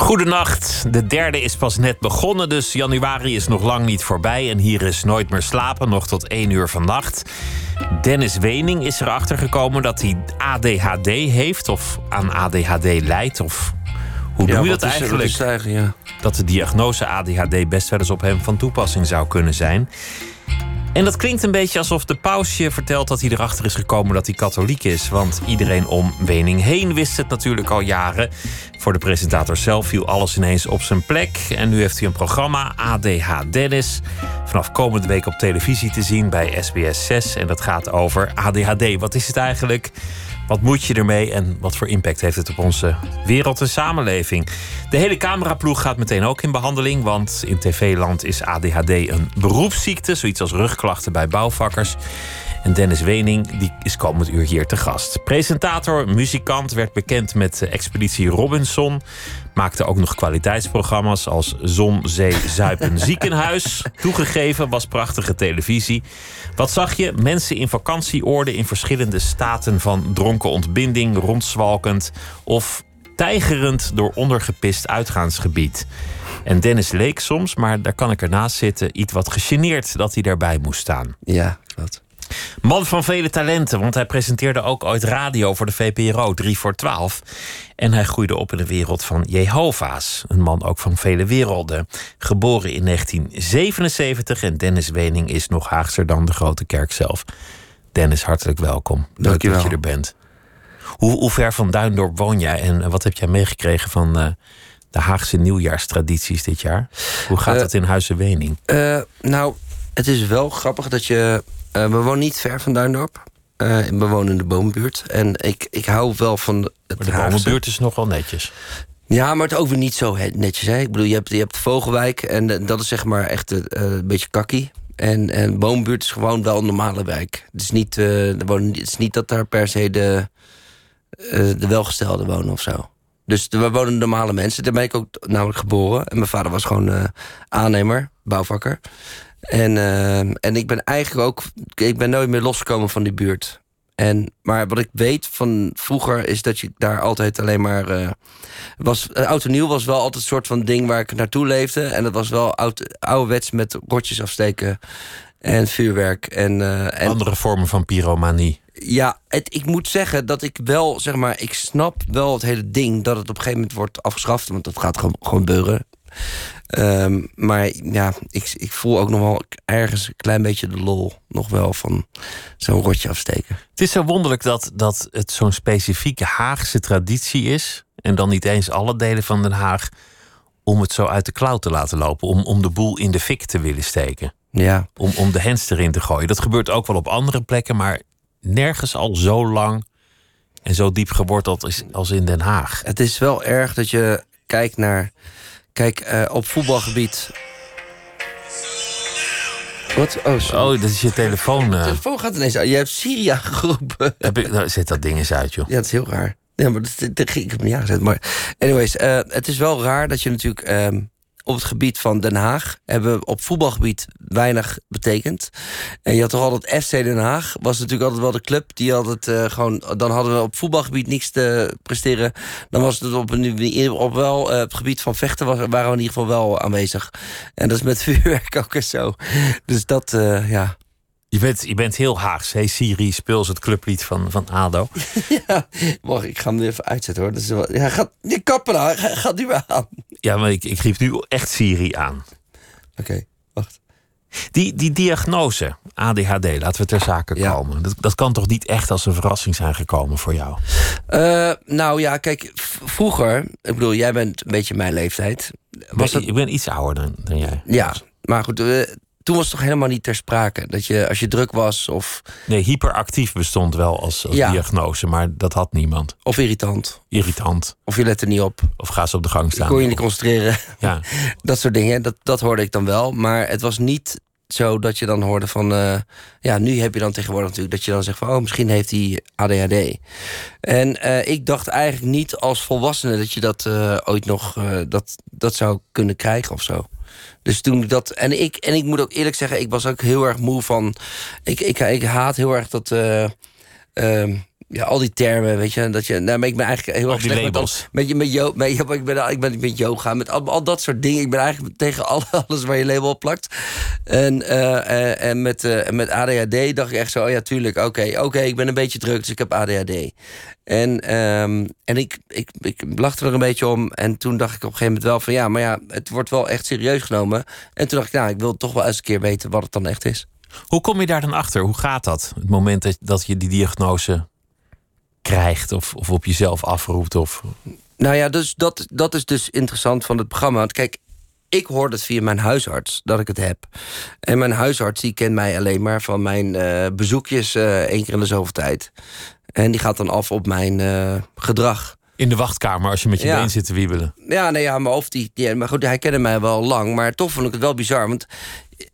Goedenacht. De derde is pas net begonnen, dus januari is nog lang niet voorbij. En hier is Nooit meer slapen, nog tot 1 uur vannacht. Dennis Wening is erachter gekomen dat hij ADHD heeft, of aan ADHD lijdt, of hoe Ja, noem je dat is wat eigenlijk? is het eigenlijk, ja. Dat de diagnose ADHD best wel eens op hem van toepassing zou kunnen zijn. En dat klinkt een beetje alsof de paus je vertelt dat hij erachter is gekomen dat hij katholiek is. Want iedereen om Wening heen wist het natuurlijk al jaren. Voor de presentator zelf viel alles ineens op zijn plek. En nu heeft hij een programma, ADH Dennis. Vanaf komende week op televisie te zien bij SBS 6. En dat gaat over ADHD. Wat is het eigenlijk? Wat moet je ermee en wat voor impact heeft het op onze wereld en samenleving? De hele cameraploeg gaat meteen ook in behandeling, want in TV-land is ADHD een beroepsziekte, zoiets als rugklachten bij bouwvakkers. En Dennis Wening die is komend uur hier te gast. Presentator, muzikant, werd bekend met Expeditie Robinson. Maakte ook nog kwaliteitsprogramma's als Zon, Zee, Zuipen, Ziekenhuis. Toegegeven was prachtige televisie. Wat zag je? Mensen in vakantieoorden in verschillende staten van dronken ontbinding, rondzwalkend of tijgerend door ondergepist uitgaansgebied. En Dennis leek soms, maar daar kan ik ernaast zitten, iets wat gegeneerd dat hij daarbij moest staan. Ja, klopt. Man van vele talenten, want hij presenteerde ook ooit radio voor de VPRO 3 voor 12. En hij groeide op in de wereld van Jehovah's. Een man ook van vele werelden. Geboren in 1977 en Dennis Wening is nog Haagser dan de grote kerk zelf. Dennis, hartelijk welkom. Leuk dat Dankjewel. je er bent. Hoe, hoe ver van Duindorp woon jij en wat heb jij meegekregen van eh, de Haagse nieuwjaarstradities dit jaar? Hoe gaat Eh, het in Huizen Wening? Eh, nou, het is wel grappig dat je... eh, we wonen niet ver van Duindorp. Eh, we wonen in de boombuurt. En ik, ik hou wel van het Maar de Haagse. bomenbuurt is nogal netjes. Ja, maar het ook weer niet zo netjes. Hè? Ik bedoel, je hebt, je hebt Vogelwijk en eh, dat is zeg maar echt een beetje kakkie. En, en Boombuurt is gewoon wel een normale wijk. Het is niet, wonen, het is niet dat daar per se de, de welgestelden wonen of zo. Dus we wonen normale mensen. Daar ben ik ook namelijk geboren. En mijn vader was gewoon aannemer, bouwvakker. En, eh, en ik ben eigenlijk ook... Ik ben nooit meer losgekomen van die buurt. En, maar wat ik weet van vroeger is dat je daar altijd alleen maar... eh, was, uh, oud en nieuw was wel altijd een soort van ding waar ik naartoe leefde. En dat was wel oud, ouderwets met rotjes afsteken en vuurwerk. En, eh, en Andere vormen van pyromanie. ja, het, ik moet zeggen dat ik wel, zeg maar, ik snap wel het hele ding dat het op een gegeven moment wordt afgeschaft, want dat gaat gewoon, gewoon beuren. Ehm, maar ja, ik, ik voel ook nog wel ergens een klein beetje de lol nog wel van zo'n rotje afsteken. Het is zo wonderlijk dat, dat het zo'n specifieke Haagse traditie is. En dan niet eens alle delen van Den Haag. Om het zo uit de klauw te laten lopen. Om, om de boel in de fik te willen steken. Ja, Om, om de hens erin te gooien. Dat gebeurt ook wel op andere plekken. Maar nergens al zo lang en zo diep geworteld is als in Den Haag. het is wel erg dat je kijkt naar, kijk, eh, op voetbalgebied. Wat? Oh, sorry. Oh, dat is je telefoon. De eh. telefoon gaat ineens uit. Je hebt Syria geroepen. Heb ik, nou, zet dat ding eens uit, joh. Ja, het is heel raar. Ja, maar dat, dat, dat- ik heb hem niet aangezet. Maar anyways, eh, het is wel raar dat je natuurlijk ehm, op het gebied van Den Haag hebben op voetbalgebied weinig betekend. En je had toch altijd FC Den Haag was natuurlijk altijd wel de club die altijd eh, gewoon. Dan hadden we op voetbalgebied niks te presteren. Dan was het op, een, op wel op het gebied van vechten was, waren we in ieder geval wel aanwezig. En dat is met vuurwerk ook en zo. Dus dat, eh, ja. Je bent, je bent heel Haags. Hey Siri, speel eens het clublied van, van ADO. ja. Wacht, ik ga hem nu even uitzetten hoor. Dat is wel, ja, gaat, die kappen nou, gaat, gaat nu weer aan. Ja, maar ik, ik riep nu echt Siri aan. Oké, wacht. Die, die diagnose, ADHD, laten we ter zake Ja. komen. Dat, dat kan toch niet echt als een verrassing zijn gekomen voor jou? Eh, nou ja, kijk, vroeger, ik bedoel, jij bent een beetje mijn leeftijd. Was dat, ik ben iets ouder dan, dan jij. ja, maar goed, eh, toen was het toch helemaal niet ter sprake. Dat je, als je druk was of, Nee, hyperactief bestond wel als, als Ja. diagnose, maar dat had niemand. of irritant, Irritant. of je let er niet op. Of ga ze op de gang Je staan. kon je niet concentreren. Ja. dat soort dingen, dat, dat hoorde ik dan wel. Maar het was niet zo dat je dan hoorde van... eh, ja, nu heb je dan tegenwoordig natuurlijk dat je dan zegt van... oh, misschien heeft hij ADHD. En eh, ik dacht eigenlijk niet als volwassene dat je dat eh, ooit nog... dat, dat zou kunnen krijgen of zo. Dus toen dat. En ik, en ik moet ook eerlijk zeggen, ik was ook heel erg moe van. Ik, ik, ik haat heel erg dat. ehm, ja, al die termen, weet je. Dat je nou, maar ik ben eigenlijk heel erg slecht met, labels. met, je- met, yo, met, ik, ben, ik ben met yoga, met al, al dat soort dingen. Ik ben eigenlijk tegen al- alles waar je label op plakt. En, eh, eh, en met, eh, met ADHD dacht ik echt zo, oh ja, tuurlijk, oké, oké, ik ben een beetje druk, dus ik heb ADHD. En, ehm, en ik, ik, ik lachte er een beetje om. En toen dacht ik op een gegeven moment wel van ja, maar ja, het wordt wel echt serieus genomen. En toen dacht ik, nou, ik wil toch wel eens een keer weten wat het dan echt is. Hoe kom je daar dan achter? Hoe gaat dat? Het moment dat, dat je die diagnose krijgt of, of op jezelf afroept? Of... Nou ja, dus dat, dat is dus interessant van het programma. Want kijk, ik hoor het via mijn huisarts dat ik het heb. En mijn huisarts die kent mij alleen maar van mijn eh, bezoekjes eh één keer in de zoveel tijd. En die gaat dan af op mijn eh, gedrag. In de wachtkamer als je met je Ja. been zit te wiebelen. Ja, nee, ja, maar of die, die, maar goed, hij kende mij wel lang, maar toch vond ik het wel bizar, want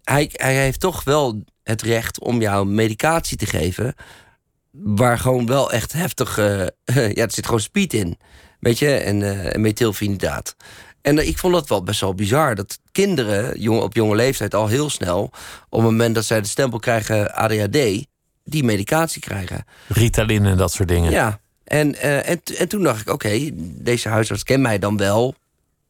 hij, hij heeft toch wel het recht om jou medicatie te geven, waar gewoon wel echt heftig, eh, ja, er zit gewoon speed in, weet je, en eh methylfenidaat. En eh, ik vond dat wel best wel bizar dat kinderen jong, op jonge leeftijd al heel snel, op het moment dat zij de stempel krijgen ADHD, die medicatie krijgen. Ritalin en dat soort dingen. Ja, en, en, en toen dacht ik, oké, deze huisarts kent mij dan wel.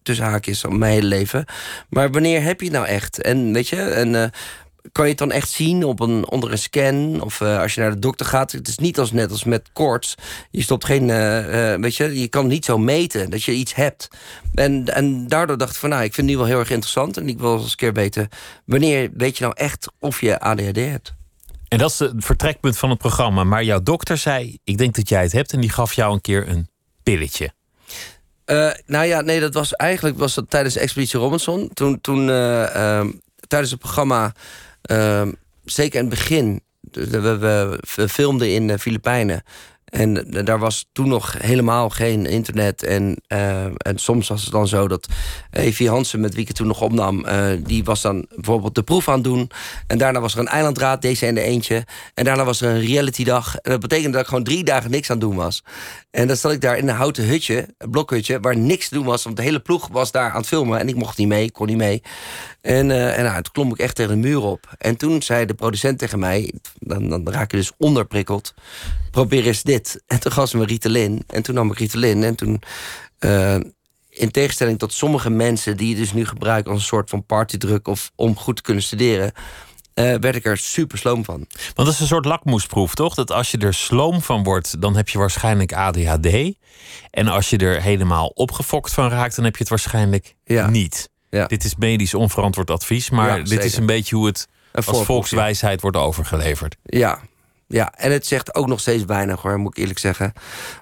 Tussen haakjes al mijn hele leven. Maar wanneer heb je het nou echt? En weet je, en, kan je het dan echt zien op een, onder een scan? Of eh, als je naar de dokter gaat. Het is niet als net als met koorts. Je stopt geen, eh, eh, weet je, je kan niet zo meten dat je iets hebt. En, en daardoor dacht ik van, nou, ik vind het nu wel heel erg interessant. En ik wil eens een keer weten, wanneer weet je nou echt of je ADHD hebt? En dat is het vertrekpunt van het programma. Maar jouw dokter zei: Ik denk dat jij het hebt. En die gaf jou een keer een pilletje. Eh, nou ja, nee, dat was eigenlijk was dat tijdens Expeditie Robinson. Toen, toen eh, ehm, tijdens het programma, ehm, zeker in het begin, we, filmden in de Filipijnen. En eh, daar was toen nog helemaal geen internet. En, eh, en soms was het dan zo dat Evie Hansen, met wie ik het toen nog opnam... eh, die was dan bijvoorbeeld de proef aan het doen. En daarna was er een eilandraad, deze en de eentje. En daarna was er een realitydag. En dat betekende dat ik gewoon drie dagen niks aan het doen was. En dan zat ik daar in een houten hutje, een blokhutje... waar niks te doen was, want de hele ploeg was daar aan het filmen. En ik mocht niet mee, kon niet mee. En, eh, en nou, toen klom ik echt tegen de muur op. En toen zei de producent tegen mij... dan, dan raak je dus onderprikkeld. Probeer eens dit. En toen gaf ze me Ritalin. En toen nam ik Ritalin. En toen... eh, in tegenstelling tot sommige mensen die het dus nu gebruiken als een soort van partydruk of om goed te kunnen studeren, eh, werd ik er super sloom van. Want dat is een soort lakmoesproef, toch? Dat als je er sloom van wordt, dan heb je waarschijnlijk ADHD. En als je er helemaal opgefokt van raakt, dan heb je het waarschijnlijk Ja. niet. Ja. Dit is medisch onverantwoord advies, maar Ja, dit is een beetje hoe het als volkswijsheid wordt overgeleverd. Ja, ja, en het zegt ook nog steeds weinig hoor, moet ik eerlijk zeggen.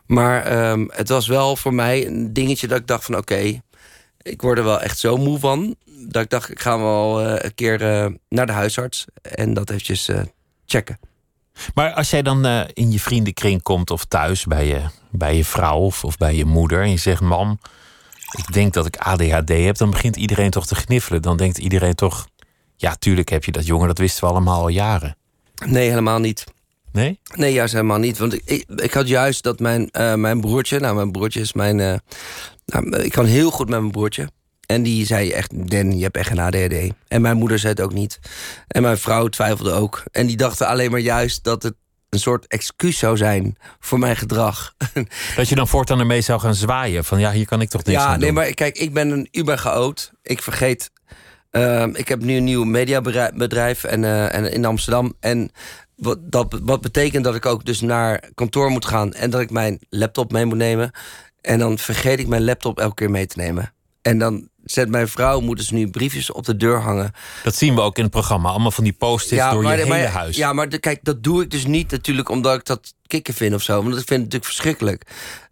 Maar ehm, het was wel voor mij een dingetje dat ik dacht van oké, ik word er wel echt zo moe van. Dat ik dacht, ik ga wel eh, een keer eh, naar de huisarts en dat eventjes eh, checken. Maar als jij dan in je vriendenkring komt of thuis bij je, bij je vrouw of, of bij je moeder en je zegt: Mam, ik denk dat ik ADHD heb, dan begint iedereen toch te gniffelen. Dan denkt iedereen toch: Ja, tuurlijk heb je dat, jongen, dat wisten we allemaal al jaren. Nee, helemaal niet. Nee? Nee, juist helemaal niet. Want ik, ik, ik had juist dat mijn, eh, mijn broertje... Nou, mijn broertje is mijn... eh, nou, ik kan heel goed met mijn broertje. En die zei echt, Den, je hebt echt een ADHD. En mijn moeder zei het ook niet. En mijn vrouw twijfelde ook. En die dachten alleen maar juist dat het een soort excuus zou zijn voor mijn gedrag. Dat je dan voortaan ermee zou gaan zwaaien. Van ja, hier kan ik toch niks ja, aan nee, doen. maar kijk, ik ben een uber chaot. Ik vergeet. ehm, ik heb nu een nieuw mediabedrijf en, eh, en in Amsterdam. En wat, dat, wat betekent dat ik ook dus naar kantoor moet gaan en dat ik mijn laptop mee moet nemen. En dan vergeet ik mijn laptop elke keer mee te nemen. En dan zet mijn vrouw, moeten ze nu briefjes op de deur hangen. Dat zien we ook in het programma. Allemaal van die post-its door je maar, hele huis. Ja, maar de- kijk, dat doe ik dus niet natuurlijk omdat ik dat kicken vind of zo. Want ik vind het natuurlijk verschrikkelijk.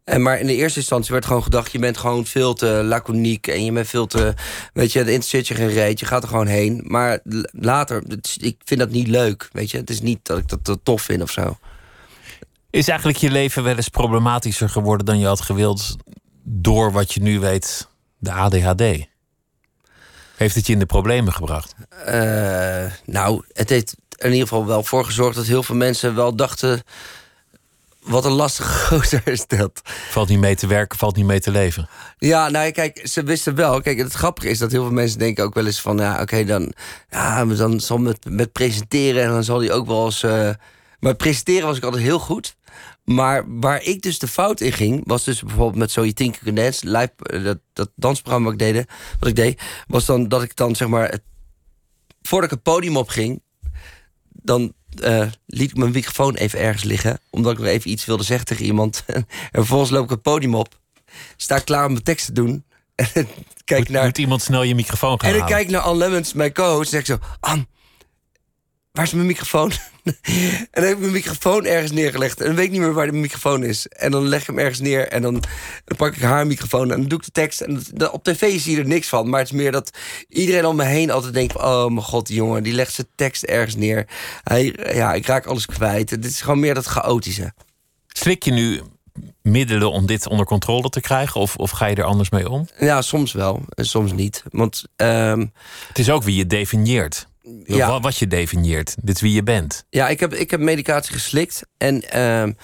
En maar in de eerste instantie werd gewoon gedacht... je bent gewoon veel te laconiek en je bent veel te... weet je, het interesseert je geen reet, je gaat er gewoon heen. Maar later, het ik vind dat niet leuk, weet je. Het is niet dat ik dat, dat tof vind of zo. Is eigenlijk je leven wel eens problematischer geworden dan je had gewild door wat je nu weet, de ADHD? Heeft het je in de problemen gebracht? Uh, nou, het heeft er in ieder geval wel voor gezorgd dat heel veel mensen wel dachten. Wat een lastige gozer is dat. Valt niet mee te werken, valt niet mee te leven. Ja, nou kijk, ze wisten wel. Kijk, het grappige is dat heel veel mensen denken ook wel eens van... ja, oké, dan, ja, dan zal met, met presenteren en dan zal hij ook wel eens... Uh, maar presenteren was ik altijd heel goed. Maar waar ik dus de fout in ging, was dus bijvoorbeeld met So You Think You Can Dance, live, eh, dat, dat dansprogramma wat ik, deed, wat ik deed, was dan dat ik dan zeg maar, het, voordat ik het podium op ging, dan uh, liet ik mijn microfoon even ergens liggen, omdat ik nog even iets wilde zeggen tegen iemand. en vervolgens loop ik het podium op, sta klaar om mijn tekst te doen. En kijk moet, naar, moet iemand snel je microfoon gaan En ik kijk naar Ann Lemmens, mijn coach, en zeg ik zo, waar is mijn microfoon? en dan heb ik mijn microfoon ergens neergelegd. En dan weet ik niet meer waar de microfoon is. En dan leg ik hem ergens neer. En dan, dan pak ik haar microfoon. En dan doe ik de tekst. En dat, op tv zie je er niks van. Maar het is meer dat iedereen om me heen altijd denkt... oh mijn god, die jongen, die legt zijn tekst ergens neer. Hij, ja, ik raak alles kwijt. Dit is gewoon meer dat chaotische. Slik je nu middelen om dit onder controle te krijgen? Of, of ga je er anders mee om? Ja, soms wel. En soms niet. Want... Um, het is ook wie je definieert ja. wat je definieert. Dit is wie je bent. Ja, ik heb, ik heb medicatie geslikt. En uh,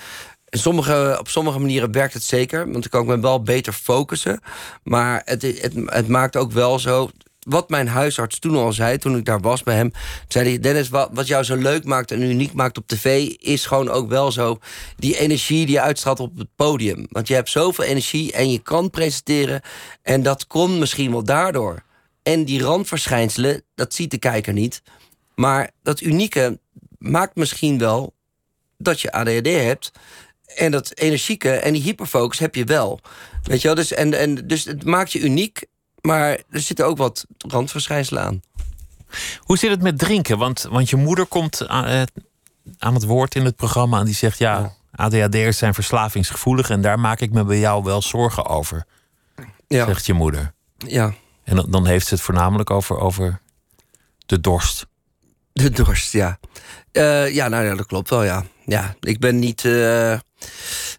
sommige, op sommige manieren werkt het zeker. Want dan kan ik me wel beter focussen. Maar het, het, het maakt ook wel zo wat mijn huisarts toen al zei, toen ik daar was bij hem... zei hij, Dennis, wat, wat jou zo leuk maakt en uniek maakt op tv... is gewoon ook wel zo die energie die je uitstraalt op het podium. Want je hebt zoveel energie en je kan presenteren... en dat komt misschien wel daardoor. En die randverschijnselen, dat ziet de kijker niet. Maar dat unieke maakt misschien wel dat je ADHD hebt. En dat energieke en die hyperfocus heb je wel. Weet je wel? Dus, en, en, dus het maakt je uniek, maar er zitten ook wat randverschijnselen aan. Hoe zit het met drinken? Want, want je moeder komt aan, eh, aan het woord in het programma en die zegt: Ja. ADHD'ers zijn verslavingsgevoelig en daar maak ik me bij jou wel zorgen over. Ja. Zegt je moeder. Ja. En dan, dan heeft ze het voornamelijk over, over de dorst. De dorst, ja. Uh, ja, nou ja, dat klopt wel, ja. Ja, ik ben niet... Uh,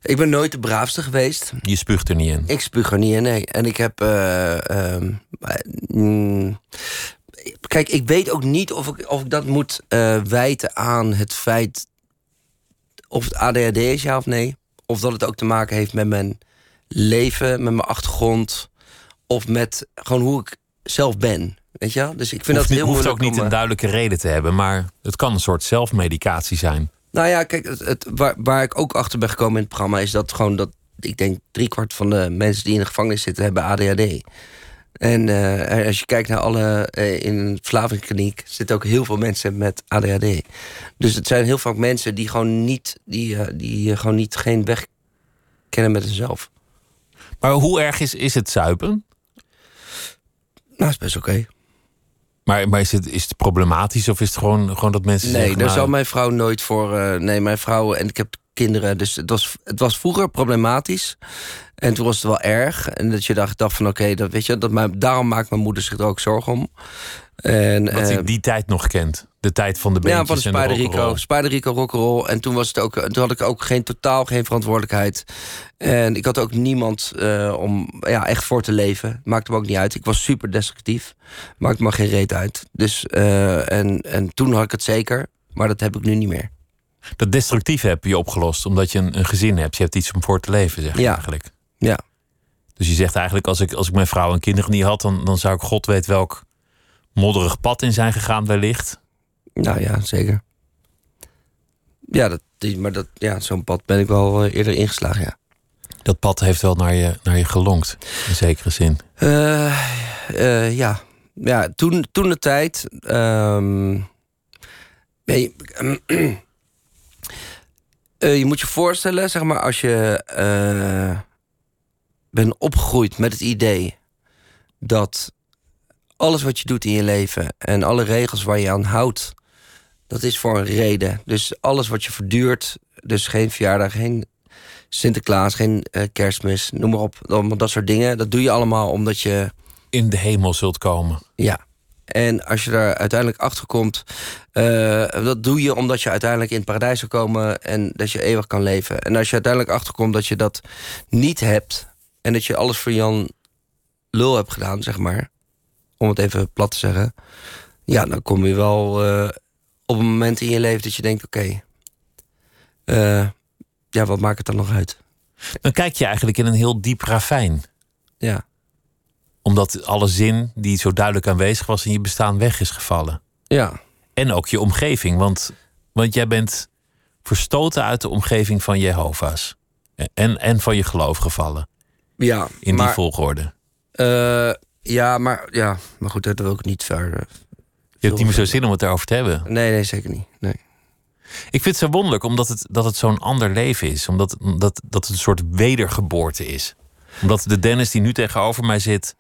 ik ben nooit de braafste geweest. Je spuugt er niet in? Ik spuug er niet in, nee. En ik heb... Uh, mm, kijk, ik weet ook niet of ik, of ik dat moet wijten aan het feit... of het ADHD is, ja of nee. Of dat het ook te maken heeft met mijn leven, met mijn achtergrond of met gewoon hoe ik zelf ben. Weet je? Dus ik vind hoeft dat heel hoeft ook niet om, een duidelijke reden te hebben, maar het kan een soort zelfmedicatie zijn. Nou ja, kijk, het, het, waar, waar ik ook achter ben gekomen in het programma is dat gewoon dat ik denk driekwart van de mensen die in de gevangenis zitten hebben ADHD. En uh, als je kijkt naar alle uh, in een verslavingskliniek zitten ook heel veel mensen met ADHD. Dus het zijn heel vaak mensen die gewoon niet, die, uh, die gewoon niet geen weg kennen met zichzelf. Maar hoe erg is, is het zuipen? Nou, is best oké. Okay. Maar, maar is, het, is het problematisch of is het gewoon, gewoon dat mensen nee, zeggen... daar nou, zal mijn vrouw nooit voor... Uh, nee, mijn vrouw en ik heb kinderen. Dus het was, het was vroeger problematisch. En toen was het wel erg. En dat je dacht, dacht van oké, okay, dat weet je, dat mijn, daarom maakt mijn moeder zich er ook zorgen om. En, dat uh, ik die tijd nog kent. De tijd van de beentjes ja, van de Spider Rico. Spider Rico rock'n'roll. En toen was het ook, toen had ik ook geen totaal geen verantwoordelijkheid. En ik had ook niemand uh, om ja, echt voor te leven. Maakte me ook niet uit. Ik was super destructief. Maakte me geen reet uit. Dus uh, en, en toen had ik het zeker, maar dat heb ik nu niet meer. Dat destructieve heb je opgelost omdat je een, een gezin hebt. Je hebt iets om voor te leven, zeg je Ja. eigenlijk. Ja. Dus je zegt eigenlijk, als ik, als ik mijn vrouw en kinderen niet had, dan, dan zou ik god weet welk modderig pad in zijn gegaan wellicht. Nou ja, zeker. Ja, dat, die, maar dat, ja, zo'n pad ben ik wel uh, eerder ingeslagen, ja. Dat pad heeft wel naar je, naar je gelonkt, in zekere zin. Uh, uh, ja. ja, toen, toen de tijd. Um, nee, uh, je moet je voorstellen, zeg maar, als je bent opgegroeid met het idee dat alles wat je doet in je leven en alle regels waar je aan houdt, dat is voor een reden. Dus alles wat je verduurt, dus geen verjaardag, geen Sinterklaas, geen uh, kerstmis, noem maar op. Allemaal dat soort dingen. Dat doe je allemaal omdat je... In de hemel zult komen. Ja. En als je daar uiteindelijk achter komt... Uh, dat doe je omdat je uiteindelijk in het paradijs zal komen... en dat je eeuwig kan leven. En als je uiteindelijk achterkomt dat je dat niet hebt... en dat je alles voor Jan Lul hebt gedaan, zeg maar... om het even plat te zeggen. Ja, dan kom je wel eh, op een moment in je leven dat je denkt: oké, eh, ja, wat maakt het dan nog uit? Dan kijk je eigenlijk in een heel diep ravijn. Ja, Omdat alle zin die zo duidelijk aanwezig was in je bestaan weg is gevallen. ja, En ook je omgeving. Want, want jij bent verstoten uit de omgeving van Jehovah's. En, en van je geloof gevallen. ja. In die volgorde. eh, ja, maar, ja, maar goed, dat wil ik niet verder. Je hebt niet meer zo zin om het erover te hebben. Nee, nee, zeker niet. Nee. Ik vind het zo wonderlijk omdat het, dat het zo'n ander leven is. Omdat dat, dat het een soort wedergeboorte is. Omdat de Dennis die nu tegenover mij zit...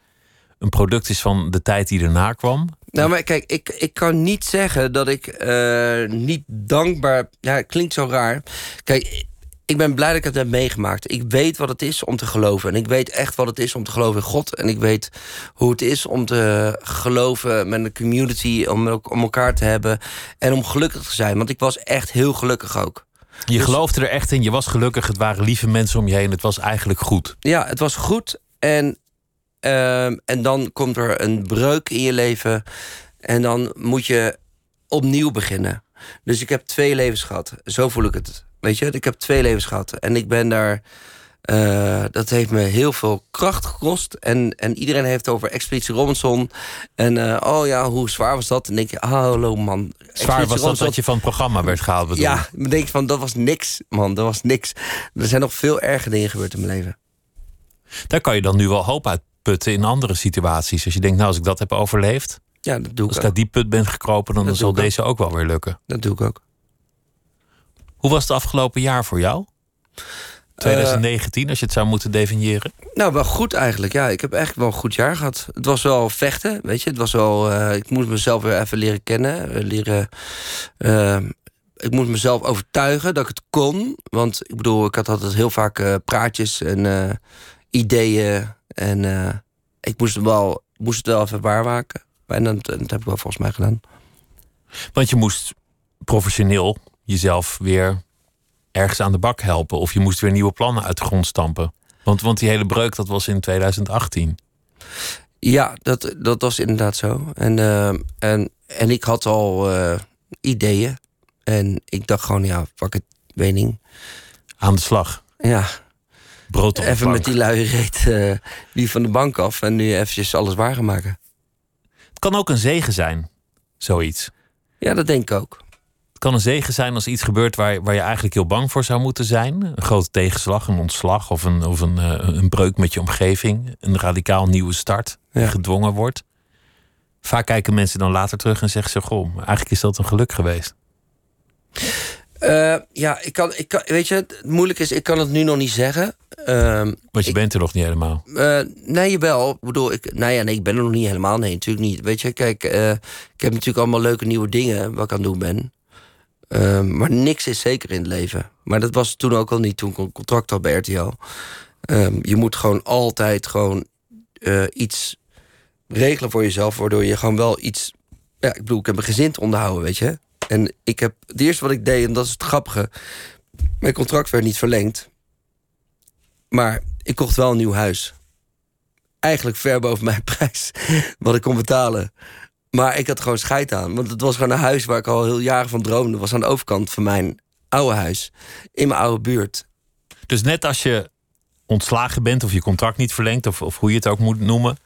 een product is van de tijd die erna kwam. Nou, maar kijk, ik, ik kan niet zeggen dat ik eh, niet dankbaar... Ja, het klinkt zo raar. Kijk, ik ben blij dat ik het heb meegemaakt. Ik weet wat het is om te geloven. En ik weet echt wat het is om te geloven in God. En ik weet hoe het is om te geloven met een community... om, om elkaar te hebben en om gelukkig te zijn. Want ik was echt heel gelukkig ook. Je Dus- geloofde er echt in, je was gelukkig, het waren lieve mensen om je heen. Het was eigenlijk goed. Ja, het was goed. En, ehm, en dan komt er een breuk in je leven. En dan moet je opnieuw beginnen. Dus ik heb twee levens gehad. Zo voel ik het. Weet je, ik heb twee levens gehad. En ik ben daar. eh, dat heeft me heel veel kracht gekost. En, en iedereen heeft over Expeditie Robinson. En eh, oh ja, hoe zwaar was dat? En denk je, hallo man. Zwaar Expeditie was dat Robinson- dat je van het programma werd gehaald. bedoel Ja, ik. dan denk je van, dat was niks, man. Dat was niks. Er zijn nog veel erger dingen gebeurd in mijn leven. Daar kan je dan nu wel hoop uit putten in andere situaties. Als je denkt, nou als ik dat heb overleefd... Ja, dat doe als ik ik ook. uit die put ben gekropen... dan Dat zal ik ook. deze ook wel weer lukken. Dat doe ik ook. Hoe was het afgelopen jaar voor jou? 2019, als je het zou moeten definiëren. Nou, wel goed eigenlijk. Ja, ik heb echt wel een goed jaar gehad. Het was wel vechten, weet je. Het was wel. eh, ik moest mezelf weer even leren kennen. eh, leren. eh, ik moest mezelf overtuigen dat ik het kon. Want ik bedoel, ik had altijd heel vaak eh, praatjes en eh, ideeën. En eh, ik moest, het wel, moest het wel even waarmaken. En dat, dat heb ik wel volgens mij gedaan. Want je moest professioneel jezelf weer ergens aan de bak helpen. Of je moest weer nieuwe plannen uit de grond stampen. Want, want die hele breuk, dat was in 2018. Ja, dat, dat was inderdaad zo. En, eh, en, en ik had al eh, ideeën. En ik dacht gewoon, ja, fuck het, wening. Aan de slag. Ja, Brood op even met die luie reet eh, die van de bank af. En nu eventjes alles waar gaan maken. Het kan ook een zegen zijn, zoiets. Ja, dat denk ik ook. Het kan een zegen zijn als iets gebeurt waar, waar je eigenlijk heel bang voor zou moeten zijn. Een grote tegenslag, een ontslag of een, of een, eh, een breuk met je omgeving. Een radicaal nieuwe start die Ja. gedwongen wordt. Vaak kijken mensen dan later terug en zeggen ze: Goh, eigenlijk is dat een geluk geweest. Eh, ja, ik kan, ik kan, weet je, het moeilijk is, ik kan het nu nog niet zeggen. Ehm, Want je Ik- bent er nog niet helemaal. Eh, nee, wel. Ik bedoel, ik, nou ja, nee, ik ben er nog niet helemaal. Nee, natuurlijk niet. Weet je, kijk, ik heb natuurlijk allemaal leuke nieuwe dingen wat ik aan het doen ben. Ehm, maar niks is zeker in het leven. Maar dat was toen ook al niet toen ik een contract had bij RTL. Ehm, je moet gewoon altijd gewoon eh, iets regelen voor jezelf, waardoor je gewoon wel iets. Ja, ik bedoel, ik heb een gezin onderhouden, weet je. En ik heb het eerste wat ik deed, en dat is het grappige. Mijn contract werd niet verlengd. Maar ik kocht wel een nieuw huis. Eigenlijk ver boven mijn prijs. Wat ik kon betalen. Maar ik had gewoon scheid aan. Want het was gewoon een huis waar ik al heel jaren van droomde. Het was aan de overkant van mijn oude huis. In mijn oude buurt. Dus net als je ontslagen bent of je contract niet verlengt, of, of hoe je het ook moet noemen,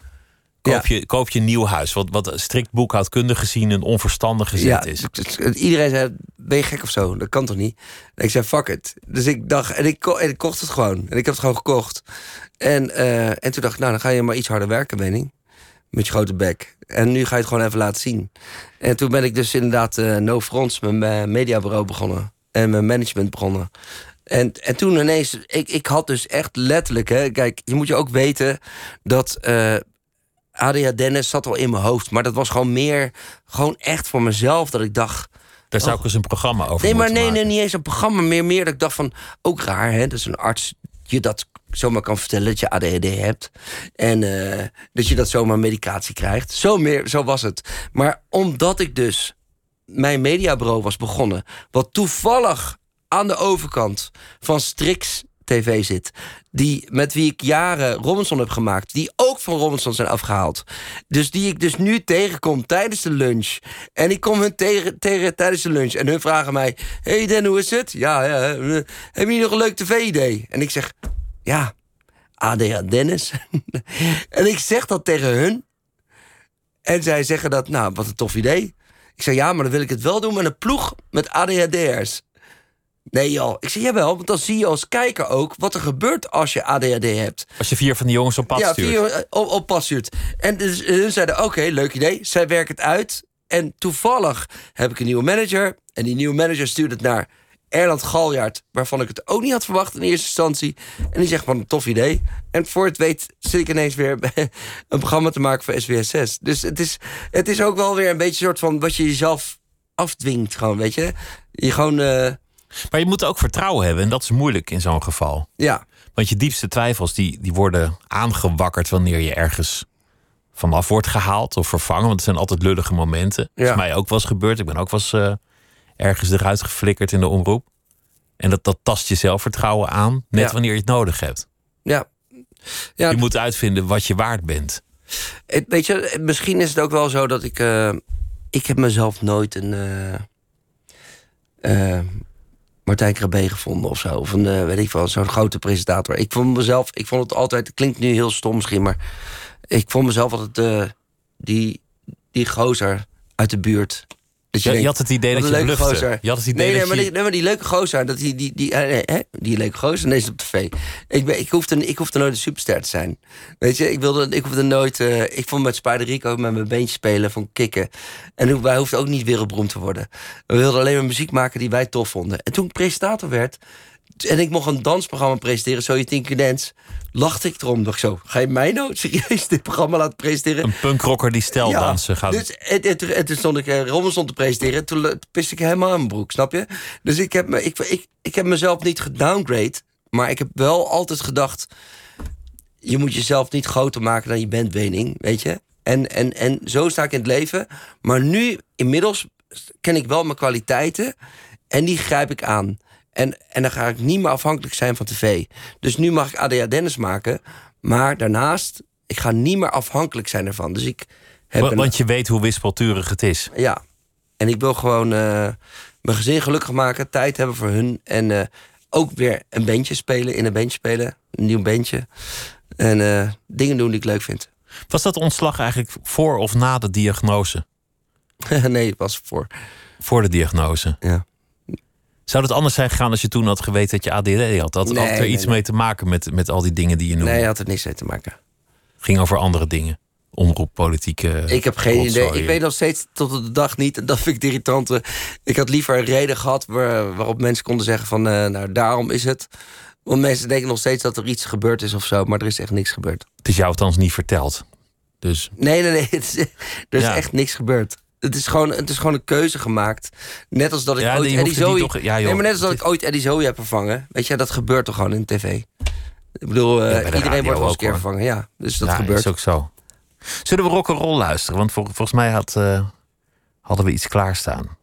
koop, je, koop je een nieuw huis. Wat, wat strikt boekhoudkundig gezien een onverstandige zet Ja, is. iedereen zei, ben je gek of zo? Dat kan toch niet? En ik zei, fuck it. Dus ik dacht, en ik, ko- en ik kocht het gewoon. En ik heb het gewoon gekocht. En, eh, en toen dacht ik, nou, dan ga je maar iets harder werken, Benning. Met je grote bek. En nu ga je het gewoon even laten zien. En toen ben ik dus inderdaad eh, No Fronts, mijn eh, mediabureau begonnen. En mijn management begonnen. En, en toen ineens, ik, ik had dus echt letterlijk, hè, kijk, je moet je ook weten dat eh ADHD Dennis zat al in mijn hoofd. Maar dat was gewoon meer, gewoon echt voor mezelf, dat ik dacht, Daar zou Oh. ik eens een programma over Nee, maar nee, nee, niet eens een programma. Meer, meer dat ik dacht van, ook raar hè, dat een arts je dat zomaar kan vertellen dat je ADHD hebt. En eh, dat je dat zomaar medicatie krijgt. Zo, meer, zo was het. Maar omdat ik dus mijn mediabureau was begonnen... wat toevallig aan de overkant van Strix tv zit. Die, met wie ik jaren Robinson heb gemaakt. Die ook van Robinson zijn afgehaald. Dus die ik dus nu tegenkom tijdens de lunch. En ik kom hun tegen, tijdens de lunch. En hun vragen mij: Hey Den, hoe is het? Ja, ja. Heb je nog een leuk tv-idee? En ik zeg: Ja, ADA Dennis. en ik zeg dat tegen hun. En zij zeggen dat, nou, wat een tof idee. Ik zeg, ja, maar dan wil ik het wel doen met een ploeg met ADHD'ers. Nee joh, ik zeg jawel, want dan zie je als kijker ook wat er gebeurt als je ADHD hebt. Als je vier van die jongens op pad ja, stuurt. vier eh, op, op pad stuurt. En dus hun zeiden, oké, leuk idee. Zij werken het uit. En toevallig heb ik een nieuwe manager. En die nieuwe manager stuurt het naar Erland Galjaard, waarvan ik het ook niet had verwacht in eerste instantie. En die zegt van een tof idee. En voor het weet zit ik ineens weer een programma te maken voor SWS6. Dus het is, het is ook wel weer een beetje een soort van wat je jezelf afdwingt, gewoon, weet je. Je gewoon. Uh... Maar je moet ook vertrouwen hebben en dat is moeilijk in zo'n geval. Ja. Want je diepste twijfels die, die worden aangewakkerd wanneer je ergens vanaf wordt gehaald of vervangen. Want het zijn altijd lullige momenten. Ja. Dat is mij ook wel eens gebeurd. Ik ben ook wel eens uh, ergens eruit geflikkerd in de omroep. En dat, dat tast je zelfvertrouwen aan, net wanneer je het nodig hebt. Ja. ja. Je moet uitvinden wat je waard bent. Het, weet je, misschien is het ook wel zo dat ik... Uh, ik heb mezelf nooit een... Uh, Martijn Krabbe gevonden of zo. Of een, weet ik wel, zo'n grote presentator. Ik vond mezelf, ik vond het altijd, het klinkt nu heel stom misschien, maar ik vond mezelf altijd die, die gozer uit de buurt. Dus je, je, had het idee dat je leuke gozer. Je had het idee nee, nee, dat maar je... die, nee, maar die leuke gozer, dat die, die, die, nee, hè? die leuke gozer, nee, is op tv. Ik, ben, ik, hoefde, ik hoefde nooit een superster te zijn. Weet je, ik, wilde, ik hoefde nooit... Uh, ik vond met Spider Rico met mijn beentje spelen, van kicken. En wij hoefden ook niet wereldberoemd te worden. We wilden alleen maar muziek maken die wij tof vonden. En toen ik presentator werd... En ik mocht een dansprogramma presenteren, zo je tien keer dance. Lachte ik erom, dacht zo. Ga je mij nou serieus dit programma laten presenteren? Een punkrocker die steldansen ja, gaat. Dus en, toen stond ik uh, Robinson te presenteren. Toen piste ik helemaal aan mijn broek, snap je? Dus ik heb, me, ik, ik, ik heb mezelf niet gedowngrade. Maar ik heb wel altijd gedacht... Je moet jezelf niet groter maken dan je bent, Wening. Weet je? En, en, en zo sta ik in het leven. Maar nu, inmiddels, ken ik wel mijn kwaliteiten. En die grijp ik aan. En, en dan ga ik niet meer afhankelijk zijn van tv. Dus nu mag ik ADA Dennis maken. Maar daarnaast, ik ga niet meer afhankelijk zijn ervan. Dus ik heb want, want je weet hoe wispelturig het is. Ja. En ik wil gewoon uh, mijn gezin gelukkig maken. Tijd hebben voor hun. En uh, ook weer een bandje spelen. In een bandje spelen. Een nieuw bandje. En uh, dingen doen die ik leuk vind. Was dat ontslag eigenlijk voor of na de diagnose? nee, het was voor. Voor de diagnose? Ja. Zou het anders zijn gegaan als je toen had geweten dat je ADD had? Dat nee, had er nee, iets nee. mee te maken met, met al die dingen die je noemde? Nee, had er niks mee te maken. Ging over andere dingen? Omroep, politieke. Ik heb geen idee. Ik weet nog steeds tot op de dag niet. Dat vind ik irritante. Ik had liever een reden gehad waar, waarop mensen konden zeggen van... Uh, nou, daarom is het. Want mensen denken nog steeds dat er iets gebeurd is of zo. Maar er is echt niks gebeurd. Het is jou althans niet verteld. Dus... Nee, nee, nee. Het is, er is ja. echt niks gebeurd. Het is, gewoon, het is gewoon een keuze gemaakt. Net als dat ik ja, ooit die Eddie Zoe... Toch, ja, joh, nee, maar net als dat ik ooit Eddie Zoe heb vervangen. Weet je, dat gebeurt toch gewoon in tv. Ik bedoel, uh, ja, iedereen wordt wel eens een keer hoor. vervangen. Ja, dus dat ja, gebeurt. is ook zo. Zullen we rock'n'roll luisteren? Want vol, volgens mij had, uh, hadden we iets klaarstaan.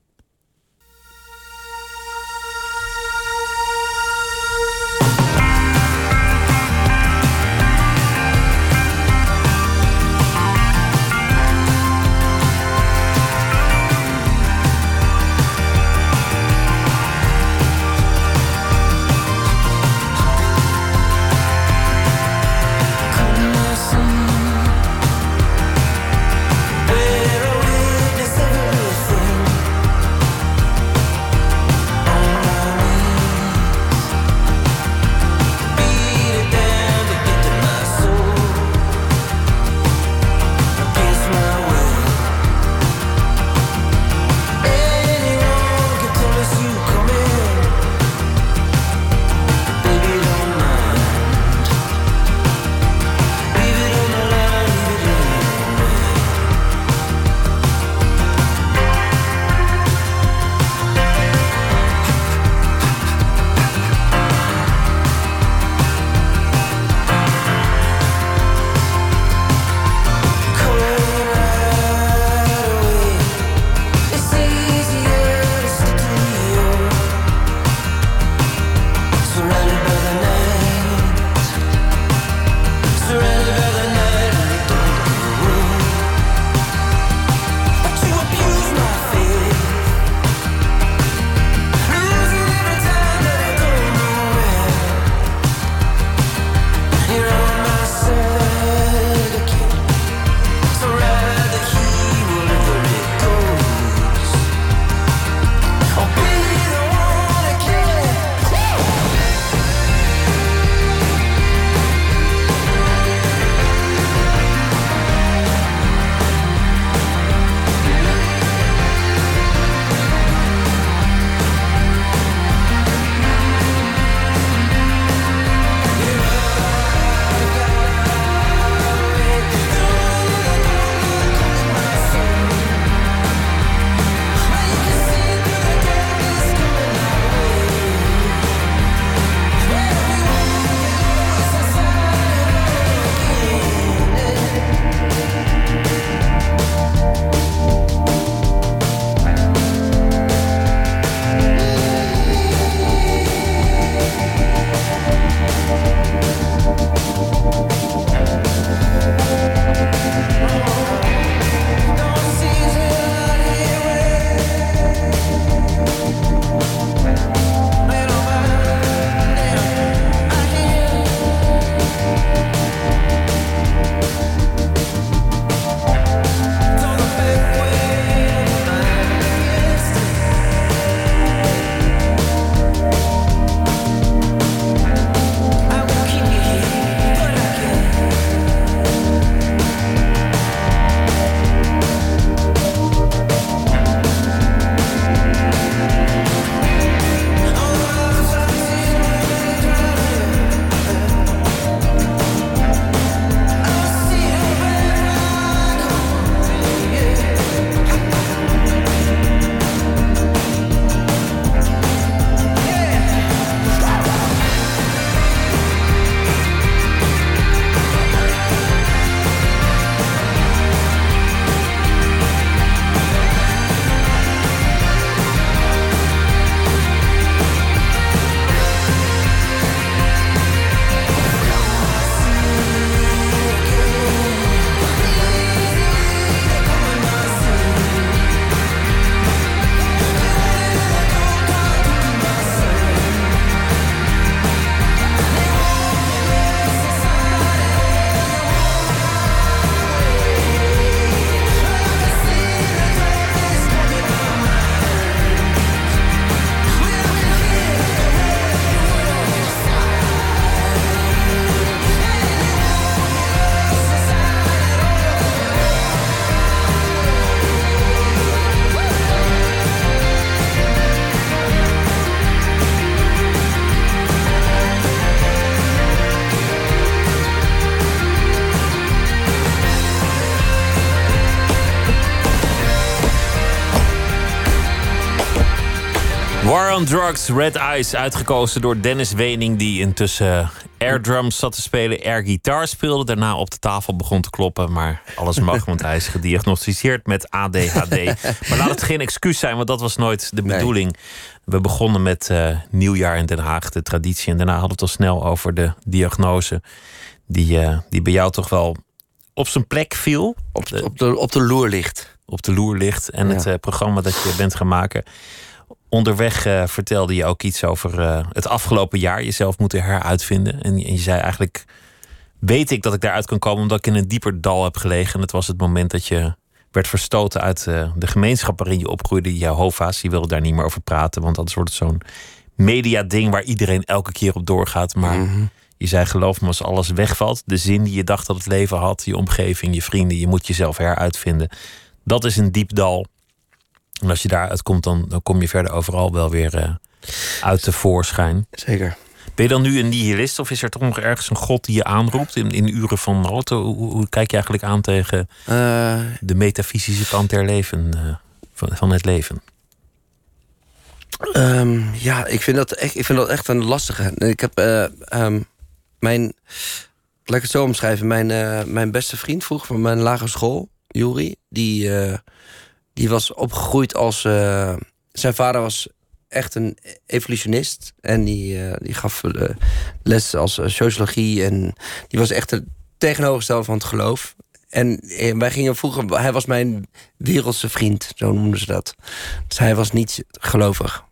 Drugs, Red Eyes, uitgekozen door Dennis Wening, die intussen airdrums zat te spelen, air guitar speelde, daarna op de tafel begon te kloppen, maar alles mag, want hij is gediagnosticeerd met ADHD. maar laat het geen excuus zijn, want dat was nooit de Nee. bedoeling. We begonnen met eh, nieuwjaar in Den Haag, de traditie, en daarna hadden we het al snel over de diagnose, die, eh, die bij jou toch wel op zijn plek viel Op, op, de, op de loer ligt. op de loer ligt. En Ja. het eh, programma dat je bent gaan maken. Onderweg eh, vertelde je ook iets over eh, het afgelopen jaar. Jezelf moeten heruitvinden. En, en je zei eigenlijk... Weet ik dat ik daaruit kan komen omdat ik in een dieper dal heb gelegen. En het was het moment dat je werd verstoten uit eh, de gemeenschap waarin je opgroeide. Jehovah's. Je wilde daar niet meer over praten. Want anders wordt het zo'n media-ding waar iedereen elke keer op doorgaat. Maar Mhm. je zei geloof me als alles wegvalt. De zin die je dacht dat het leven had. Je omgeving, je vrienden. Je moet jezelf heruitvinden. Dat is een diep dal. En als je daaruit komt, dan, dan kom je verder overal wel weer eh, uit tevoorschijn. Zeker. Ben je dan nu een nihilist of is er toch nog ergens een God die je aanroept in, in uren van nood? Hoe, kijk je eigenlijk aan tegen Eh, de metafysische kant der leven, eh, van, van het leven? Ehm, ja, ik vind, dat echt, ik vind dat echt een lastige. Ik heb eh, ehm, mijn. Laat ik het zo omschrijven. Mijn, mijn beste vriend vroeger van mijn lagere school, Juri, die, die was opgegroeid als. eh, zijn vader was echt een evolutionist. En die, eh, die gaf eh, les als sociologie. En die was echt het tegenovergestelde van het geloof. En wij gingen vroeger. Hij was mijn wereldse vriend, zo noemden ze dat. Dus hij was niet gelovig.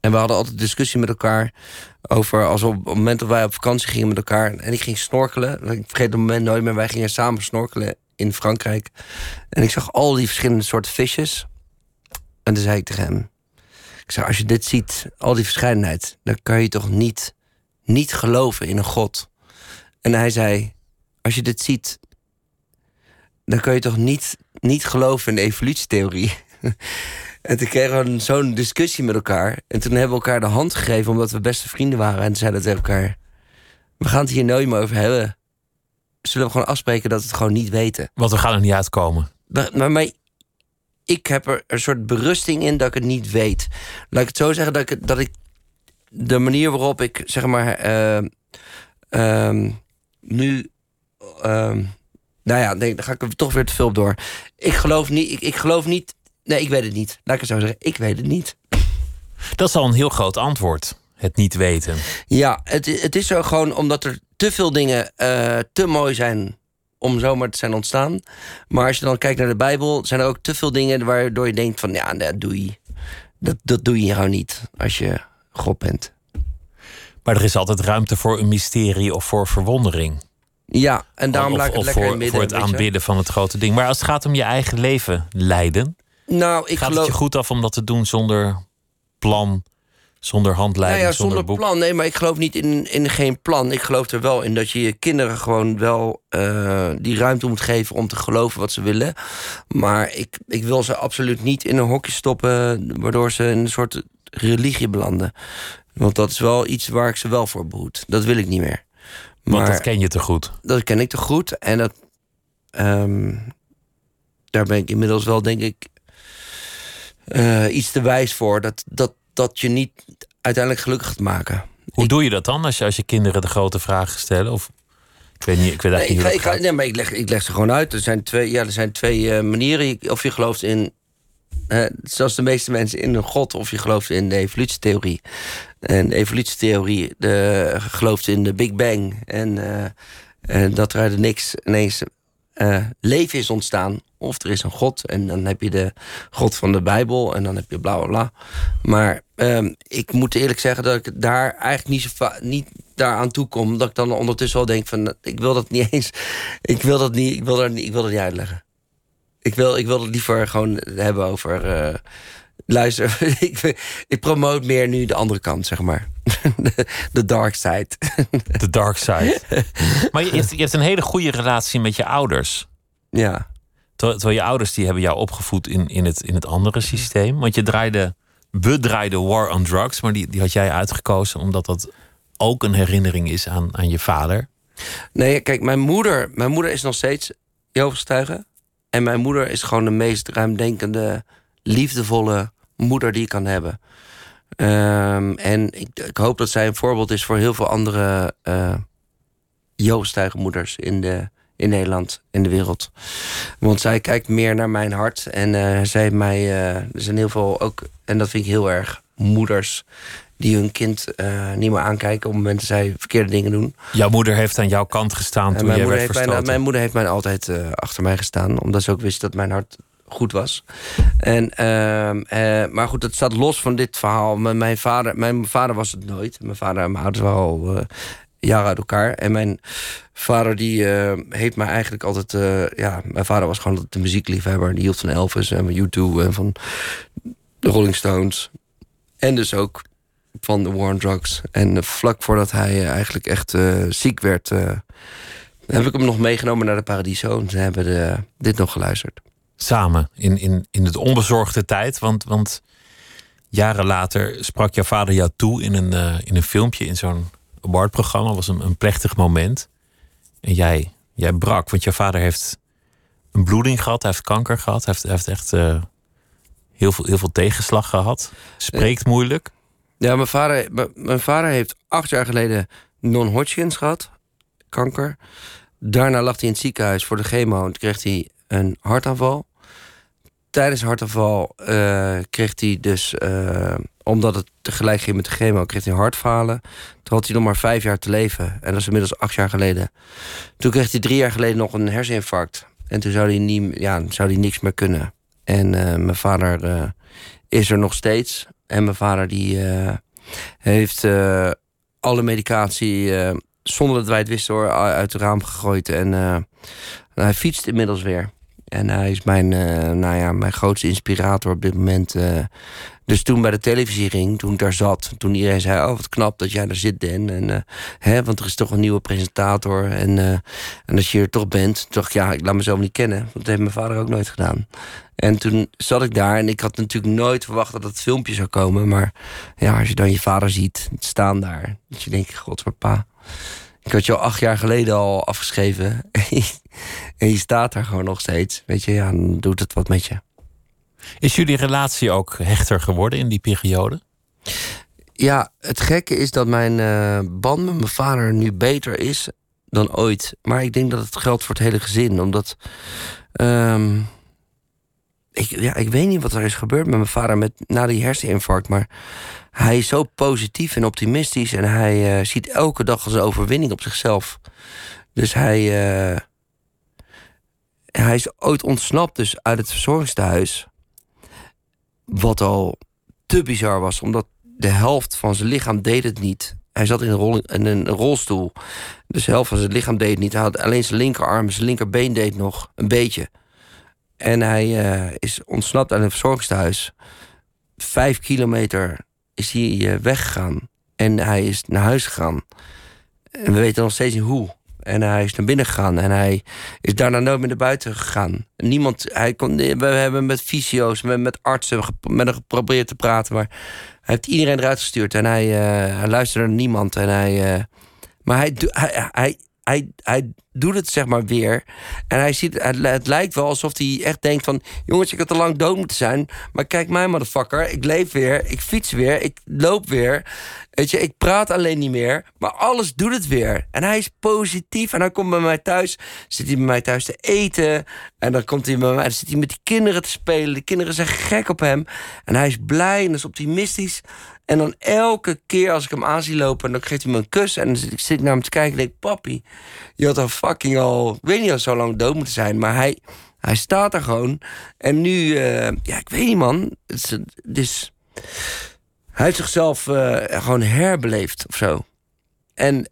En we hadden altijd discussie met elkaar over als op het moment dat wij op vakantie gingen met elkaar. En ik ging snorkelen. Ik vergeet het moment nooit meer. Wij gingen samen snorkelen in Frankrijk. En ik zag al die verschillende soorten visjes. En toen zei ik tegen hem: Ik zei, als je dit ziet, al die verscheidenheid, dan kan je toch niet, niet geloven in een God. En hij zei: Als je dit ziet, dan kan je toch niet, niet geloven in de evolutietheorie. En toen kregen we zo'n discussie met elkaar. En toen hebben we elkaar de hand gegeven omdat we beste vrienden waren. En zeiden tegen elkaar: We gaan het hier nooit meer over hebben. Zullen we gewoon afspreken dat we het gewoon niet weten? Want we gaan er niet uitkomen. Maar, maar, maar ik heb er een soort berusting in dat ik het niet weet. Laat ik het zo zeggen dat ik, dat ik de manier waarop ik zeg maar eh, ehm, nu. ehm, nou ja, nee, daar ga ik er toch weer te veel op door. Ik geloof niet. Ik, ik geloof niet. Nee, ik weet het niet. Laat ik het zo zeggen. Ik weet het niet. Dat is al een heel groot antwoord. Het niet weten. Ja, het, het is zo gewoon omdat er te veel dingen eh, te mooi zijn om zomaar te zijn ontstaan. Maar als je dan kijkt naar de Bijbel, zijn er ook te veel dingen waardoor je denkt van ja, dat doe je. Dat, dat doe je gewoon niet als je God bent. Maar er is altijd ruimte voor een mysterie of voor verwondering. Ja, en daarom of laat ik het lekker in voor, het midden. voor het aanbidden van het grote ding. Maar als het gaat om je eigen leven leiden, Nou, ik gaat geloof. het je goed af om dat te doen zonder plan, zonder Nou handleiding, ja, zonder, plan. Nee, maar ik geloof niet in, in geen plan. Ik geloof er wel in dat je je kinderen gewoon wel eh, die ruimte moet geven om te geloven wat ze willen. Maar ik, ik wil ze absoluut niet in een hokje stoppen, waardoor ze in een soort religie belanden. Want dat is wel iets waar ik ze wel voor behoed. Dat wil ik niet meer. Want Maar dat ken je te goed. dat ken ik te goed. En dat, ehm, daar ben ik inmiddels wel, denk ik, eh, iets te wijs voor. Dat, dat, dat je niet uiteindelijk gelukkig gaat maken. Hoe doe je dat dan als je, als je kinderen de grote vragen stellen? Of, ik weet niet, ik weet Nee, eigenlijk ik, niet ga, ik, ga, gaat. nee, maar ik leg, ik leg ze gewoon uit. Er zijn twee, ja, er zijn twee eh, manieren. Of je gelooft in, zoals de meeste mensen, in een god... of je gelooft in de evolutietheorie. En de evolutietheorie de, gelooft in de Big Bang. En, eh, en dat er uit niks ineens eh, leven is ontstaan. Of er is een god en dan heb je de god van de Bijbel... en dan heb je bla bla bla. Maar ehm, ik moet eerlijk zeggen dat ik daar eigenlijk niet, zo niet daaraan toe kom... dat ik dan ondertussen wel denk van... ik wil dat niet eens... ik wil dat niet, ik wil niet, ik wil dat niet uitleggen. Ik wil, ik wil het liever gewoon hebben over... eh, luister, ik, ik promote meer nu de andere kant, zeg maar. De, dark side. De dark side. maar je, je hebt, een hele goede relatie met je ouders. ja. Terwijl, terwijl je ouders die hebben jou opgevoed in, in, het, in het andere systeem. Want je draaide, we draaiden War on Drugs, maar die, die had jij uitgekozen omdat dat ook een herinnering is aan, aan je vader. Nee, kijk, mijn moeder, mijn moeder is nog steeds Jehovah's getuige. En mijn moeder is gewoon de meest ruimdenkende, liefdevolle moeder die je kan hebben. Ehm, en ik, ik, hoop dat zij een voorbeeld is voor heel veel andere uh, Joost in, de, in Nederland, in de wereld. Want zij kijkt meer naar mijn hart. En uh, zij heeft mij. Uh, er zijn heel veel ook. En dat vind ik heel erg. Moeders die hun kind uh, niet meer aankijken op het moment dat zij verkeerde dingen doen. Jouw moeder heeft aan jouw kant gestaan toen je werd verstoten. Mijn, mijn moeder heeft mij altijd uh, achter mij gestaan, omdat ze ook wist dat mijn hart goed was. En, uh, maar goed, dat staat los van dit verhaal. Mijn, mijn, vader, mijn vader was het nooit. Mijn vader en mijn ouders waren al jaren uit elkaar. En mijn vader die heeft mij eigenlijk altijd... ja, mijn vader was gewoon de muziekliefhebber. Die hield van Elvis en van U2 en van de Rolling Stones. En dus ook van de war drugs. En vlak voordat hij eh, eigenlijk echt ziek werd, heb ik hem nog meegenomen naar de Paradiso. En ze hebben dit nog geluisterd. Samen, in, in, in het onbezorgde tijd. Want, want jaren later sprak jouw vader jou toe in een, uh, in een filmpje in zo'n awardprogramma. was een, een plechtig moment. En jij, jij brak, want jouw vader heeft een bloeding gehad, hij heeft kanker gehad, hij heeft, hij heeft echt heel, veel, heel veel tegenslag gehad. Spreekt moeilijk. Ja, mijn vader, mijn vader heeft acht jaar geleden non-Hodgkins gehad, kanker. Daarna lag hij in het ziekenhuis voor de chemo en kreeg hij een hartaanval. Tijdens de hartaanval uh, kreeg hij dus, uh, omdat het tegelijk ging met de chemo, kreeg hij hartfalen. Toen had hij nog maar vijf jaar te leven. En dat is inmiddels acht jaar geleden. Toen kreeg hij drie jaar geleden nog een herseninfarct. En toen zou hij, niet, ja, zou hij niks meer kunnen. En uh, mijn vader is er nog steeds. En mijn vader die heeft alle medicatie, zonder dat wij het wisten hoor, uit het raam gegooid. En hij fietst inmiddels weer. En hij is mijn, nou ja, mijn grootste inspirator op dit moment. Dus toen bij de televisie ging, toen ik daar zat, toen iedereen zei: Oh, wat knap dat jij daar zit, Dan. En, uh, hè, want er is toch een nieuwe presentator. En, en als je er toch bent, dacht ik: Ja, ik laat mezelf niet kennen. Want dat heeft mijn vader ook nooit gedaan. En toen zat ik daar en ik had natuurlijk nooit verwacht dat het filmpje zou komen. Maar ja, als je dan je vader ziet staan daar, dat je denkt: God. Ik had je al acht jaar geleden al afgeschreven. en je staat daar gewoon nog steeds. Weet je, ja, dan doet het wat met je. Is jullie relatie ook hechter geworden in die periode? Ja, het gekke is dat mijn uh, band met mijn vader nu beter is dan ooit. Maar ik denk dat het geldt voor het hele gezin. Omdat. Um, ik, ja, ik weet niet wat er is gebeurd met mijn vader met, na die herseninfarct. Maar hij is zo positief en optimistisch. En hij uh, ziet elke dag als een overwinning op zichzelf. Dus hij. Uh, hij is ooit ontsnapt dus uit het verzorgingstehuis. Wat al te bizar was, omdat de helft van zijn lichaam deed het niet. Hij zat in een, rol, een rolstoel. Dus de helft van zijn lichaam deed het niet. Hij had alleen zijn linkerarm, zijn linkerbeen deed nog een beetje. En hij uh, is ontsnapt uit een verzorgingstehuis. Vijf kilometer is hij uh, weggegaan. En hij is naar huis gegaan. En we weten nog steeds niet hoe. En hij is naar binnen gegaan. En hij is daarna nooit meer naar buiten gegaan. Niemand, hij kon, we hebben met fysio's, met, met artsen, met hem geprobeerd te praten. Maar hij heeft iedereen eruit gestuurd. En hij, uh, hij luisterde naar niemand. En hij, maar hij, hij, hij, hij, hij doet het zeg maar weer. En hij ziet, het, lijkt wel alsof hij echt denkt van... jongens, ik had te lang dood moeten zijn. Maar kijk mij, motherfucker. Ik leef weer, ik fiets weer, ik loop weer. Weet je, ik praat alleen niet meer. Maar alles doet het weer. En hij is positief. En dan komt bij mij thuis. Zit hij bij mij thuis te eten. En dan komt hij bij mij. Dan zit hij met die kinderen te spelen. De kinderen zijn gek op hem. En hij is blij en is optimistisch. En dan elke keer als ik hem aan zie lopen, dan geeft hij me een kus. En dan zit ik, zit naar hem te kijken en denk: Papi, je had al fucking al. Ik weet niet of zo lang dood moeten zijn. Maar hij, hij staat er gewoon. En nu, uh, ja, ik weet niet, man. Het is. Hij heeft zichzelf uh, gewoon herbeleefd of zo. En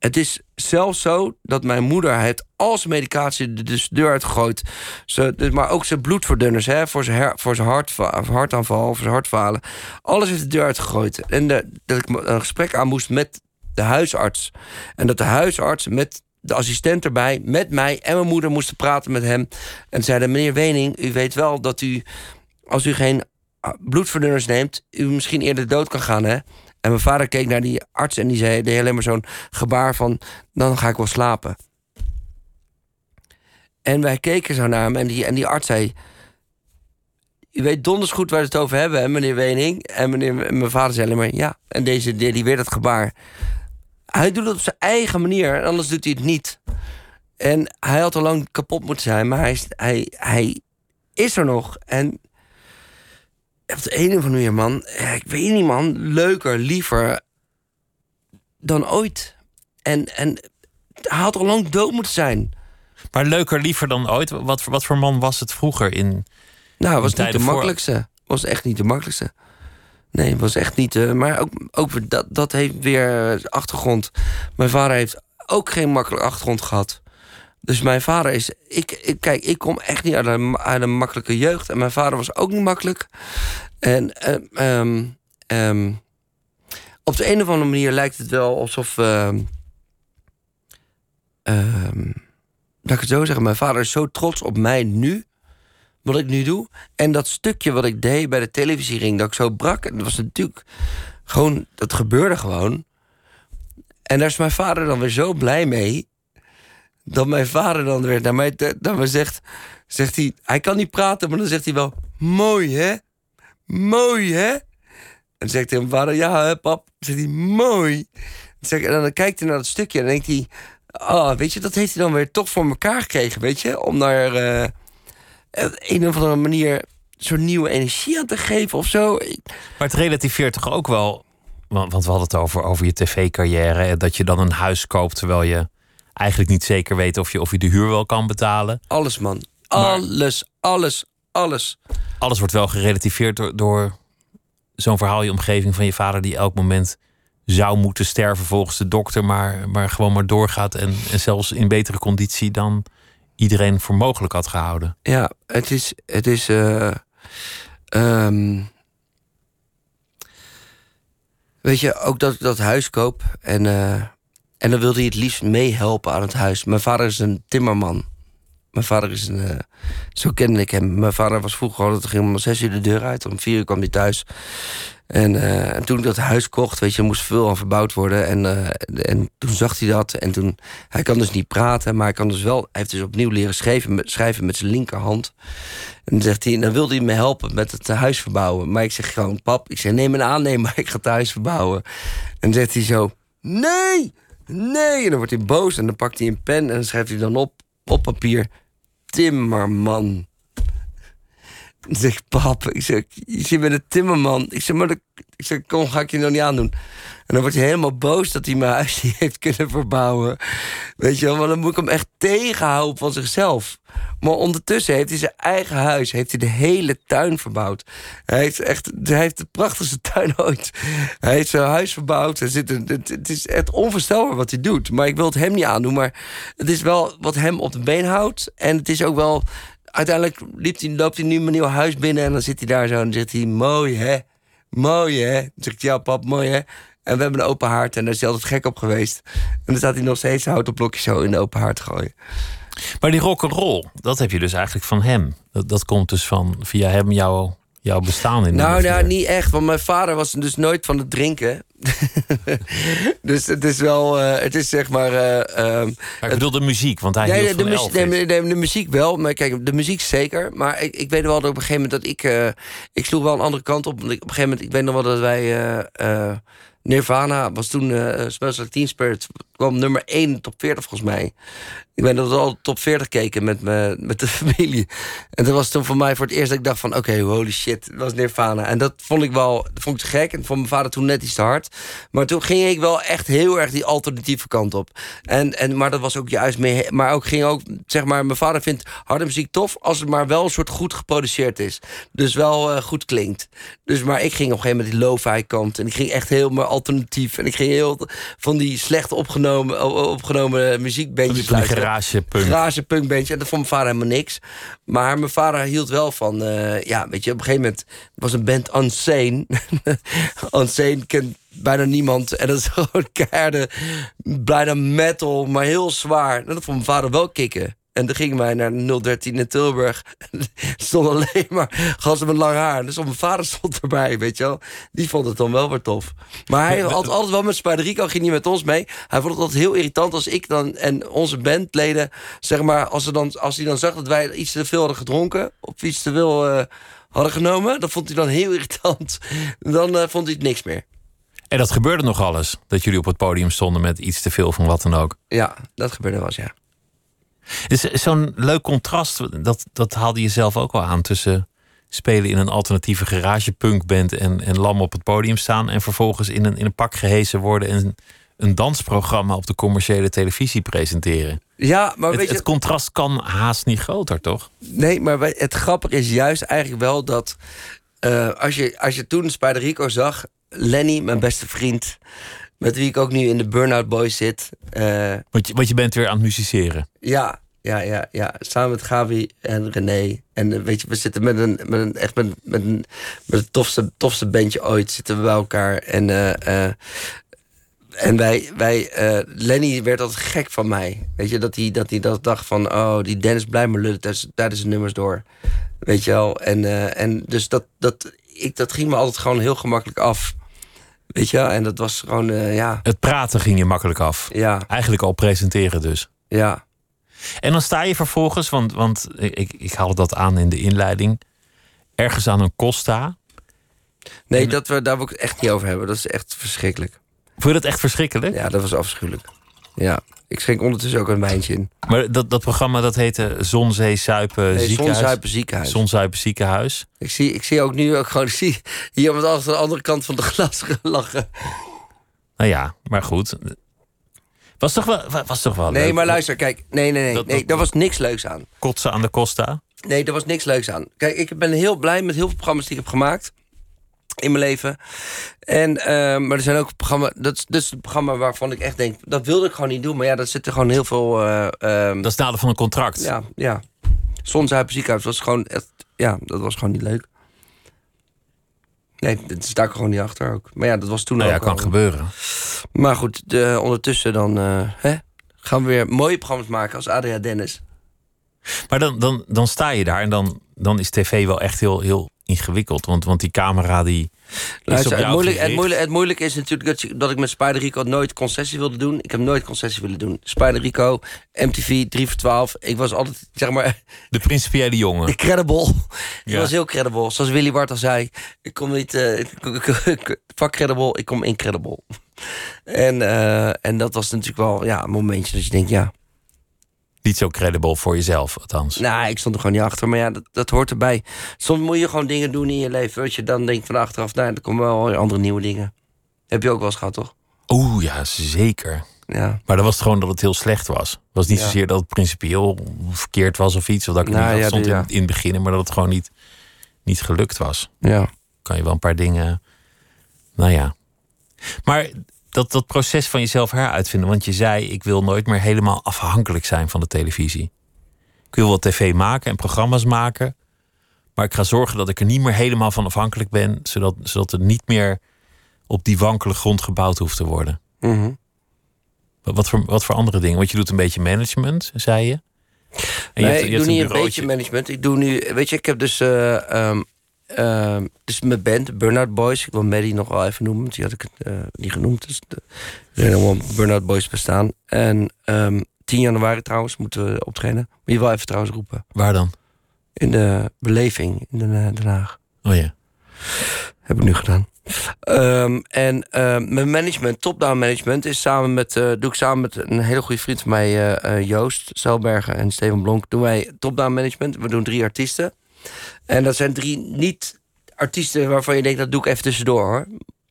het is zelfs zo dat mijn moeder heeft al zijn medicatie de, de deur uitgegooid. Ze, dus, maar ook zijn bloedverdunners hè, voor, zijn her, voor zijn hart, hartaanval, voor zijn hartfalen. Alles heeft de deur uitgegooid. En dat ik een gesprek aan moest met de huisarts. En dat de huisarts met de assistent erbij, met mij en mijn moeder moesten praten met hem. En zeiden: Meneer Wening, u weet wel dat u, als u geen bloedverdunners neemt, u misschien eerder dood kan gaan, hè? En mijn vader keek naar die arts en die zei deed alleen zo'n gebaar van... dan ga ik wel slapen. En wij keken zo naar hem en die, en die arts zei... je weet donders goed waar we het over hebben, meneer Wening. En, meneer, en mijn vader zei alleen maar, ja. En deze, die, die weer dat gebaar. Hij doet het op zijn eigen manier, anders doet hij het niet. En hij had al lang kapot moeten zijn, maar hij, hij, hij is er nog. En op de een of andere manier, man, ja, ik weet niet, man, leuker, liever dan ooit. En, en hij had al lang dood moeten zijn. Maar leuker, liever dan ooit. Wat, voor- wat voor man was het vroeger in. Nou, het was niet de voor- makkelijkste. Was echt niet de makkelijkste. Nee, het was echt niet. eh, maar ook, ook dat, dat heeft weer eh, achtergrond. Mijn vader heeft ook geen makkelijke achtergrond gehad. Dus mijn vader is. Ik, ik, kijk, ik kom echt niet uit een, uit een makkelijke jeugd. En mijn vader was ook niet makkelijk. En eh, ehm, ehm, op de een of andere manier lijkt het wel alsof. ehm, laat ik het zo zeggen. Mijn vader is zo trots op mij nu wat ik nu doe. En dat stukje wat ik deed bij de televisiering, dat ik zo brak, en dat was natuurlijk gewoon, dat gebeurde gewoon. En daar is mijn vader dan weer zo blij mee. Dat mijn vader dan weer naar mij, naar zegt, zegt hij, hij kan niet praten, maar dan zegt hij wel, mooi hè? Mooi hè? En dan zegt hij mijn vader, ja hè pap? Dan zegt hij, mooi. En dan kijkt hij naar dat stukje en dan denkt hij, ah, weet je, dat heeft hij dan weer toch voor elkaar gekregen, weet je? Om naar eh, op een of andere manier zo'n nieuwe energie aan te geven of zo. Maar het relativeert toch ook wel. Want, we hadden het over, over je tv-carrière. Dat je dan een huis koopt terwijl je eigenlijk niet zeker weet of je, of je de huur wel kan betalen. Alles, man. Alles, alles, alles. Alles wordt wel gerelativeerd door, door zo'n verhaal je omgeving van je vader die elk moment zou moeten sterven volgens de dokter, maar, maar gewoon maar doorgaat en, en zelfs in betere conditie dan iedereen voor mogelijk had gehouden. Ja, het is. Het is eh, ehm, weet je, ook dat ik dat huis koop. En, eh, en dan wilde hij het liefst meehelpen aan het huis. Mijn vader is een timmerman. Mijn vader is een. eh, zo kende ik hem. Mijn vader was vroeger altijd. ging om zes uur de deur uit. Om vier uur kwam hij thuis. En, eh, en toen ik dat huis kocht, weet je, moest veel aan verbouwd worden. En, eh, en toen zag hij dat. En toen, hij kan dus niet praten, maar hij kan dus wel, hij heeft dus opnieuw leren schrijven schrijven met zijn linkerhand. En dan zegt hij, dan wilde hij me helpen met het huis verbouwen. Maar ik zeg gewoon, pap, ik zeg, neem een aannemer, ik ga het huis verbouwen. En dan zegt hij zo, nee, nee. En dan wordt hij boos en dan pakt hij een pen en dan schrijft hij dan op, op papier, timmerman. Zeg pap, ik zeg, je zit met een timmerman. Ik zeg, maar ik zeg, kom, ga ik je nog niet aandoen. En dan wordt hij helemaal boos dat hij mijn huis niet heeft kunnen verbouwen. Weet je wel, maar dan moet ik hem echt tegenhouden van zichzelf. Maar ondertussen heeft hij zijn eigen huis, heeft hij de hele tuin verbouwd. Hij heeft echt, hij heeft de prachtigste tuin ooit. Hij heeft zijn huis verbouwd. Er zit het, het is echt onvoorstelbaar wat hij doet. Maar ik wil het hem niet aandoen. Maar het is wel wat hem op de been houdt. En het is ook wel uiteindelijk loopt hij nu mijn nieuw huis binnen en dan zit hij daar zo en dan zegt hij: Mooi hè, mooi hè. Dan zegt hij: Ja, pap, mooi hè. En we hebben een open haard en daar is hij altijd gek op geweest. En dan staat hij nog steeds zijn houten blokjes zo in de open haard gooien. Maar die rock'n'roll, dat heb je dus eigenlijk van hem. Dat, dat komt dus van via hem jouw, jouw bestaan in. Nou, de nou, niet echt, want mijn vader was dus nooit van het drinken. dus het is wel, eh, het is zeg maar. eh, ehm, Maar ik bedoel de muziek, want hij Nee, hield de, van muziek, nee, nee, de muziek wel. Maar kijk, de muziek zeker. Maar ik, ik weet wel dat op een gegeven moment dat ik... eh, ik sloeg wel een andere kant op. Want ik, op een gegeven moment... Ik weet nog wel dat wij... eh, eh, Nirvana was toen... eh Smells Like Teen Spirit kwam nummer 1 in de top 40 volgens mij. Ik weet dat al top 40 keken met, me, met de familie. En dat was toen voor mij voor het eerst dat ik dacht van... Oké, holy shit, dat was Nirvana. En dat vond ik wel dat vond ik te gek. En voor mijn vader toen net iets te hard. Maar toen ging ik wel echt heel erg die alternatieve kant op. En, en, maar dat was ook juist mee... Maar ook ging ook, zeg maar... Mijn vader vindt harde muziek tof... als het maar wel een soort goed geproduceerd is. Dus wel eh, goed klinkt. Dus maar ik ging op een gegeven moment die lo-fi kant. En ik ging echt heel alternatief. En ik ging heel van die slecht opgenomen, opgenomen muziekbandjes Van die luisteren. garagepunk. En dat vond mijn vader helemaal niks. Maar mijn vader hield wel van... eh, ja, weet je, op een gegeven moment was een band Unsane. Unsane kent bijna niemand. En dat is gewoon keiharde, bijna metal, maar heel zwaar. En dat vond mijn vader wel kicken. En toen gingen wij naar 013 in Tilburg. Er stond alleen maar gasten met lang haar. Dus mijn vader stond erbij, weet je wel. Die vond het dan wel weer tof. Maar hij had altijd wel met Spider ging niet met ons mee. Hij vond het altijd heel irritant als ik dan en onze bandleden... zeg maar, als, er dan, als hij dan zag dat wij iets te veel hadden gedronken... of iets te veel eh, hadden genomen... dan vond hij dan heel irritant. Dan uh, vond hij het niks meer. En dat gebeurde nog alles? Dat jullie op het podium stonden met iets te veel van wat dan ook? Ja, dat gebeurde wel eens, ja. Dus zo'n leuk contrast, dat, dat haalde je zelf ook wel aan... tussen spelen in een alternatieve garagepunkband... En, en lam op het podium staan... en vervolgens in een, in een pak gehezen worden... en een dansprogramma op de commerciële televisie presenteren. Ja, maar het, weet je, het contrast kan haast niet groter, toch? Nee, maar het grappige is juist eigenlijk wel dat... Uh, als, je, als je toen Spider Rico zag... Lenny, mijn beste vriend... met wie ik ook nu in de Burnout Boys zit... Uh, want, je, want je bent weer aan het musiceren. Ja, ja, ja, ja. Samen met Gavi en René. En uh, weet je, we zitten met een, met een echt met, met, een, met het tofste, tofste bandje ooit zitten we bij elkaar. En en wij, wij Lenny werd altijd gek van mij. Weet je, dat hij dat, hij dat dacht van... oh, die Dennis blijft me lullen tijdens, de nummers door. Weet je wel. En, en dus dat, dat, ik, dat ging me altijd gewoon heel gemakkelijk af. Weet je. En dat was gewoon, uh, ja... Het praten ging je makkelijk af. Ja. Eigenlijk al presenteren dus. Ja. En dan sta je vervolgens, want, want ik, ik haalde dat aan in de inleiding... ergens aan een Costa... Nee, dat we, daar wil ik het echt niet over hebben. Dat is echt verschrikkelijk. Vond je dat echt verschrikkelijk? Ja, dat was afschuwelijk. Ja, ik schenk ondertussen ook een wijntje in. Maar dat, dat programma dat heette Zon, Zee, Suipen, nee, Ziekenhuis? Zon, Ziekenhuis. Zon, Zuipen, Ziekenhuis. Ik zie, ik zie ook nu ook gewoon... Ik zie hier op de andere kant van de glas lachen. Nou ja, maar goed. Was toch wel, was toch wel Nee, leuk? maar luister, kijk. Nee, nee, nee. Dat, nee, daar was niks leuks aan. Kotsen aan de Costa? Nee, daar was niks leuks aan. Kijk, ik ben heel blij met heel veel programma's die ik heb gemaakt in mijn leven. En, uh, maar er zijn ook programma's. Dat is dus een programma waarvan ik echt denk. Dat wilde ik gewoon niet doen. Maar ja, dat zit er gewoon heel veel. Uh, um, dat is nader van een contract. Ja, ja. Zonzuipen ziekenhuis was gewoon echt. Ja, dat was gewoon niet leuk. Nee, dat sta ik gewoon niet achter ook. Maar ja, dat was toen nou ook. Ja, kan al. gebeuren. Maar goed, de, ondertussen dan uh, hè, gaan we weer mooie programma's maken als Adria Dennis. Maar dan, dan, dan sta je daar en dan, dan is tv wel echt heel, heel ingewikkeld. Want, want die camera die. Luister, het, moeilijk, het, moeilijk, het moeilijke is natuurlijk dat, je, dat ik met Spider Rico nooit concessie wilde doen. Ik heb nooit concessie willen doen. Spider Rico, MTV, 3 voor 12. Ik was altijd, zeg maar... De principiële jongen. Incredible. Ja. Ik was heel credible. Zoals Willy Wart al zei. Ik kom niet... Uh, fuck credible, ik kom incredible. En, uh, en dat was natuurlijk wel ja, een momentje dat je denkt, ja... Niet zo credible voor jezelf, althans. Nou, ik stond er gewoon niet achter. Maar ja, dat, dat hoort erbij. Soms moet je gewoon dingen doen in je leven. Wat je dan denkt van achteraf, nou, er komen wel andere nieuwe dingen. Heb je ook wel eens gehad, toch? Oeh, ja, zeker. Ja. Maar dat was het gewoon dat het heel slecht was. Het was niet ja. zozeer dat het principieel verkeerd was of iets. Of dat ik nou, niet ja, stond in, in het begin. Maar dat het gewoon niet, niet gelukt was. Ja. Kan je wel een paar dingen... Nou ja. Maar dat, dat proces van jezelf heruitvinden. Want je zei, ik wil nooit meer helemaal afhankelijk zijn van de televisie. Ik wil wel tv maken en programma's maken. Maar ik ga zorgen dat ik er niet meer helemaal van afhankelijk ben. Zodat, zodat er niet meer op die wankele grond gebouwd hoeft te worden. Mm -hmm. wat, voor, wat voor andere dingen? Want je doet een beetje management, zei je. En nee, je hebt, je ik doe niet een, een beetje management. Ik doe nu, weet je, ik heb dus... Uh, um, uh, dus mijn band, Burnout Boys. Ik wil Maddie nog wel even noemen, want die had ik uh, niet genoemd. Dus de helemaal Burnout Boys bestaan. En um, 10 januari trouwens moeten we optreden. Moet je wel even trouwens roepen. Waar dan? In de beleving in Den, Den Haag. Oh ja. Heb ik nu gedaan. Um, en uh, mijn management, top-down management, is samen met, uh, doe ik samen met een hele goede vriend van mij, uh, Joost Zelbergen en Steven Blonk, doen wij top-down management. We doen drie artiesten. En dat zijn drie niet artiesten waarvan je denkt, dat doe ik even tussendoor hoor.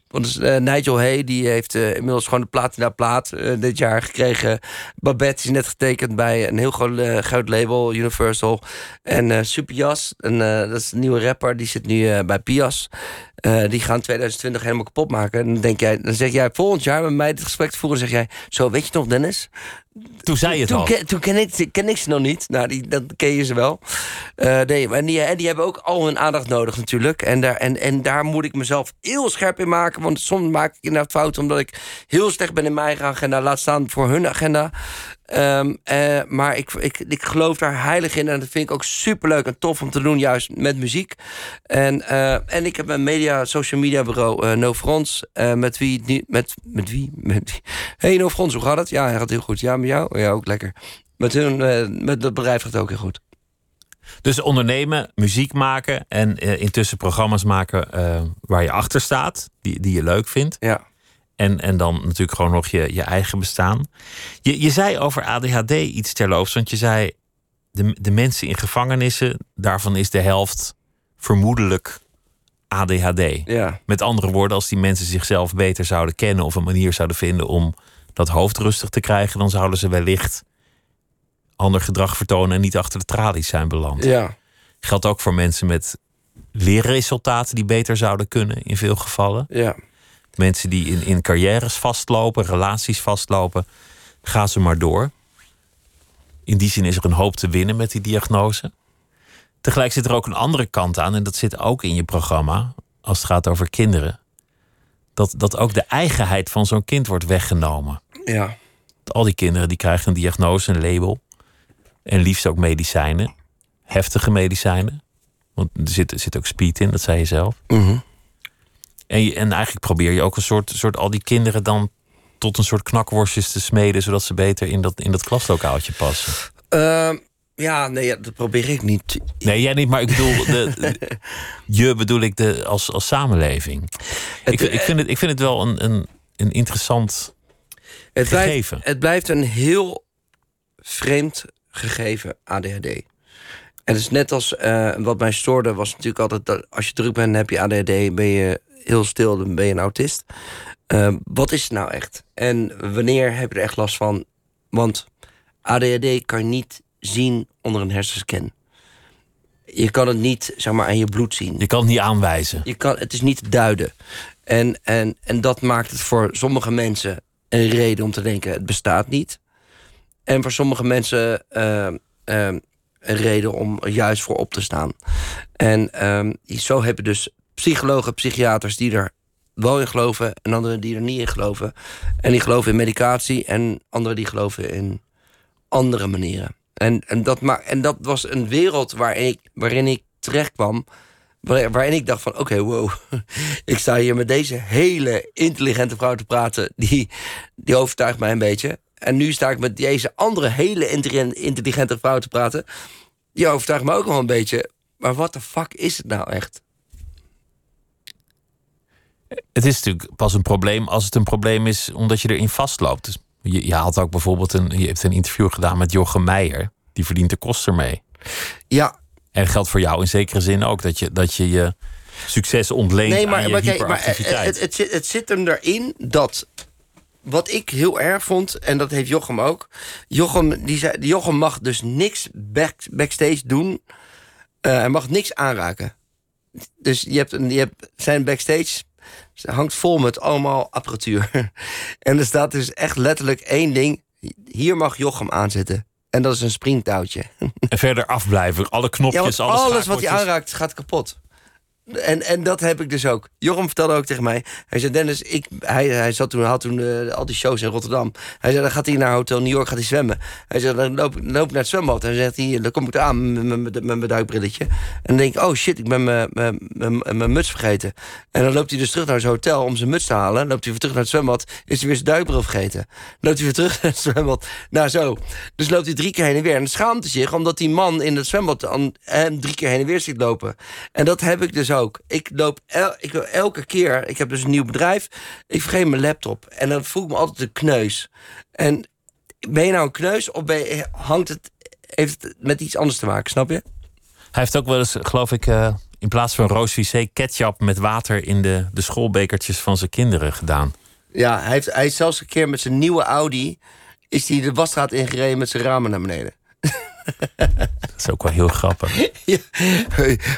Want uh, Nigel Hay die heeft uh, inmiddels gewoon de platina plaat uh, dit jaar gekregen. Babette is net getekend bij een heel groot, groot label, Universal. En Super Jas, een, dat is een nieuwe rapper, die zit nu bij Pias. die gaan 2020 helemaal kapot maken. En dan, denk jij, dan zeg jij volgend jaar met mij dit gesprek te voeren, zeg jij, zo weet je nog Dennis? Toen zei je het toen, al. Ken, toen ken ik, ken ik ze nog niet. Nou, die, dat ken je ze wel. Uh, nee, en die, en die hebben ook al hun aandacht nodig natuurlijk. En daar, en, en daar moet ik mezelf heel scherp in maken. Want soms maak ik inderdaad fouten omdat ik heel slecht ben in mijn eigen agenda. Laat staan voor hun agenda. Ehm, eh, maar ik, ik, ik geloof daar heilig in. En dat vind ik ook superleuk en tof om te doen, juist met muziek. En, eh, en ik heb een media, social media bureau, eh, No Frans. met wie. Met, met wie? Met wie? Hey, No Frans, hoe gaat het? Ja, hij gaat heel goed. Ja, met jou? Ja, ook lekker. Met, hun, met dat bedrijf gaat het ook heel goed. Dus ondernemen, muziek maken en intussen programma's maken waar je achter staat, die, die je leuk vindt. Ja. En, en dan natuurlijk gewoon nog je, je eigen bestaan. Je, je zei over ADHD iets terloops, want je zei de, de mensen in gevangenissen, daarvan is de helft vermoedelijk ADHD. Ja. Met andere woorden, als die mensen zichzelf beter zouden kennen of een manier zouden vinden om dat hoofd rustig te krijgen, dan zouden ze wellicht ander gedrag vertonen en niet achter de tralies zijn beland. Ja. Geldt ook voor mensen met leerresultaten die beter zouden kunnen in veel gevallen. Ja. Mensen die in, in carrières vastlopen, relaties vastlopen, ga ze maar door. In die zin is er een hoop te winnen met die diagnose. Tegelijk zit er ook een andere kant aan, en dat zit ook in je programma, als het gaat over kinderen. Dat, dat ook de eigenheid van zo'n kind wordt weggenomen. Ja. Al die kinderen die krijgen een diagnose, een label. En liefst ook medicijnen. Heftige medicijnen. Want er zit, er zit ook speed in, dat zei je zelf. Mhm. En, je, en eigenlijk probeer je ook een soort, soort al die kinderen dan tot een soort knakworstjes te smeden, zodat ze beter in dat, in dat klaslokaaltje passen. Ehm, ja, nee, ja, dat probeer ik niet. Nee, jij niet, maar ik bedoel, de, je bedoel ik de, als, als samenleving. Ik, ik, vind het, ik vind het wel een, een, een interessant Het gegeven. blijft, het blijft een heel vreemd gegeven ADHD. En het is net als eh, wat mij stoorde, was natuurlijk altijd dat als je druk bent, heb je ADHD, ben je heel stil, dan ben je een autist. Eh, wat is het nou echt? En wanneer heb je er echt last van? Want ADHD kan je niet zien onder een hersenscan. Je kan het niet zeg maar, aan je bloed zien. Je kan het niet aanwijzen. Je kan, het is niet duiden. En, en, en dat maakt het voor sommige mensen een reden om te denken: het bestaat niet. En voor sommige mensen eh, eh, een reden om er juist voor op te staan. En ehm, zo heb je dus psychologen, psychiaters die er wel in geloven en anderen die er niet in geloven. En die geloven in medicatie en anderen die geloven in andere manieren. En, en, dat, ma en dat was een wereld waarin ik, waarin ik terecht kwam. Waar- Waarin ik dacht van, oké, wow. Ik sta hier met deze hele intelligente vrouw te praten. Die, die overtuigt mij een beetje. En nu sta ik met deze andere hele intelli- intelligente vrouw te praten. Die overtuigt me ook wel een beetje. Maar wat de fuck is het nou echt? Het is natuurlijk pas een probleem als het een probleem is omdat je erin vastloopt. Dus je, je had ook bijvoorbeeld een, je hebt een interview gedaan met Jochem Meijer. Die verdient de kosten mee. Ja, En dat geldt voor jou in zekere zin ook. Dat je je, je, je succes ontleent nee, aan maar, je maar, kijk, maar eh, het, het, zit, het zit hem erin dat. Wat ik heel erg vond, en dat heeft Jochem ook. Jochem, die zei, Jochem mag dus niks back, backstage doen. Eh, hij mag niks aanraken. Dus je hebt, een, je hebt zijn backstage hangt vol met allemaal apparatuur. en er staat dus echt letterlijk één ding. Hier mag Jochem aanzetten. En dat is een springtouwtje. En verder afblijven. Alle knopjes, want alle alles wat hij aanraakt gaat kapot. En, en dat heb ik dus ook. Jochem vertelde ook tegen mij. Hij zei, Dennis, ik, hij, hij zat toen, had toen eh, al die shows in Rotterdam. Hij zei, dan gaat hij naar Hotel New York, gaat hij zwemmen. Hij zei, dan loop, loop naar het zwembad. En dan zegt hij, dan kom ik aan met, mijn duikbrilletje. En dan denk ik, oh shit, ik ben mijn- muts vergeten. En dan loopt hij dus terug naar zijn hotel om zijn muts te halen. Loopt hij weer terug naar het zwembad, is hij weer zijn duikbril vergeten. Loopt hij weer terug naar het zwembad. Nou zo. Dus loopt hij drie keer heen en weer. En dan schaamt hij zich omdat die man in het zwembad hem drie keer heen en weer ziet lopen. En dat heb ik dus ook. Ik loop el- ik elke keer, ik heb dus een nieuw bedrijf, ik vergeet mijn laptop. En dan voel ik me altijd een kneus. En ben je nou een kneus of ben je, hangt het, heeft het met iets anders te maken, snap je? Hij heeft ook wel eens, geloof ik, eh, in plaats van roos vc ketchup met water in de, de schoolbekertjes van zijn kinderen gedaan. Ja, hij, heeft, hij is zelfs een keer met zijn nieuwe Audi... is hij de wasstraat ingereden met zijn ramen naar beneden. Dat is ook wel heel grappig. ja,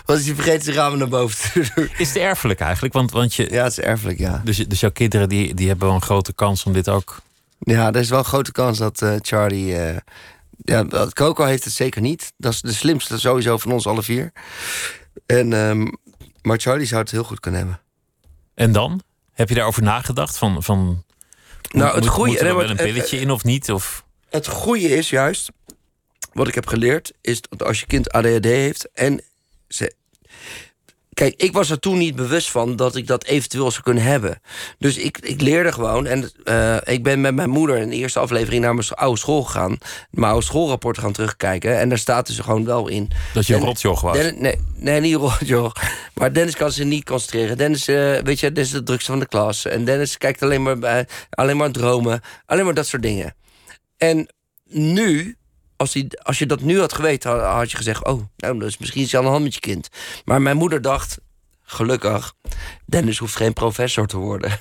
was hij vergeten zijn ramen naar boven te doen. Is het erfelijk eigenlijk? Want, want je, Ja, het is erfelijk, ja. dus, dus jouw kinderen die, die hebben wel een grote kans om dit ook. Ja, er is wel een grote kans dat eh, Charlie... eh, ja, dat- Coco heeft het zeker niet. Dat is de slimste sowieso van ons alle vier. En, ehm, maar Charlie zou het heel goed kunnen hebben. En dan? Heb je daarover nagedacht? Van, van, Nou, het moet, goeie- moet er wel een pilletje in of niet? Of, het goede is juist, wat ik heb geleerd, is dat als je kind ADHD heeft en ze. Kijk, ik was er toen niet bewust van dat ik dat eventueel zou kunnen hebben. Dus ik, ik leerde gewoon. En uh, ik ben met mijn moeder in de eerste aflevering naar mijn oude school gegaan. Mijn oude schoolrapport gaan terugkijken. En daar staat dus gewoon wel in. Dat je een rotjoch was? Nee, nee, niet rotjoch. Maar Dennis kan zich niet concentreren. Dennis, uh, weet je, Dennis is de drukste van de klas. En Dennis kijkt alleen maar, bij, alleen maar dromen. Alleen maar dat soort dingen. En nu als, als je dat nu had geweten, had, je gezegd: Oh, nou, dat is misschien iets aan de hand met je kind. Maar mijn moeder dacht: Gelukkig, Dennis hoeft geen professor te worden.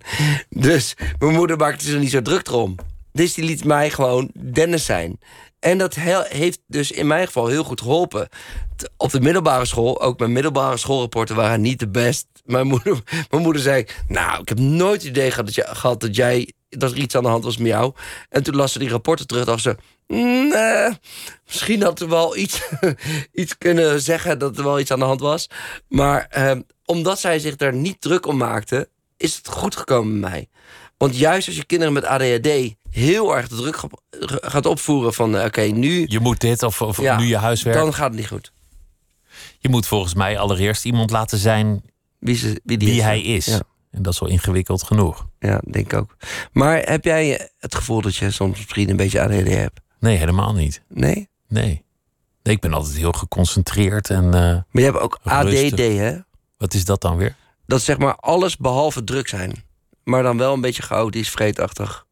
dus mijn moeder maakte zich niet zo druk erom. Dus die liet mij gewoon Dennis zijn. En dat heeft dus in mijn geval heel goed geholpen. Op de middelbare school, ook mijn middelbare schoolrapporten waren niet de best. Mijn moeder, mijn moeder zei: Nou, ik heb nooit het idee gehad dat, je, gehad dat jij dat er iets aan de hand was met jou. En toen las ze die rapporten terug, dacht ze... Nee, misschien had er wel iets, iets kunnen zeggen dat er wel iets aan de hand was. Maar eh, omdat zij zich daar niet druk om maakte, is het goed gekomen met mij. Want juist als je kinderen met ADHD heel erg de druk gaat opvoeren van... Uh, oké, nu... Je moet dit of, of nu je huiswerk... Dan gaat het niet goed. Je moet volgens mij allereerst iemand laten zijn wie, ze, hij is. Ja. En dat is wel ingewikkeld genoeg. Ja, denk ik ook. Maar heb jij het gevoel dat je soms misschien een beetje ADHD hebt? Nee, helemaal niet. Nee? Nee. nee ik ben altijd heel geconcentreerd en. Uh, maar je hebt ook ADD, hè? Wat is dat dan weer? Dat is zeg maar alles behalve druk zijn. Maar dan wel een beetje chaotisch, vreedachtig.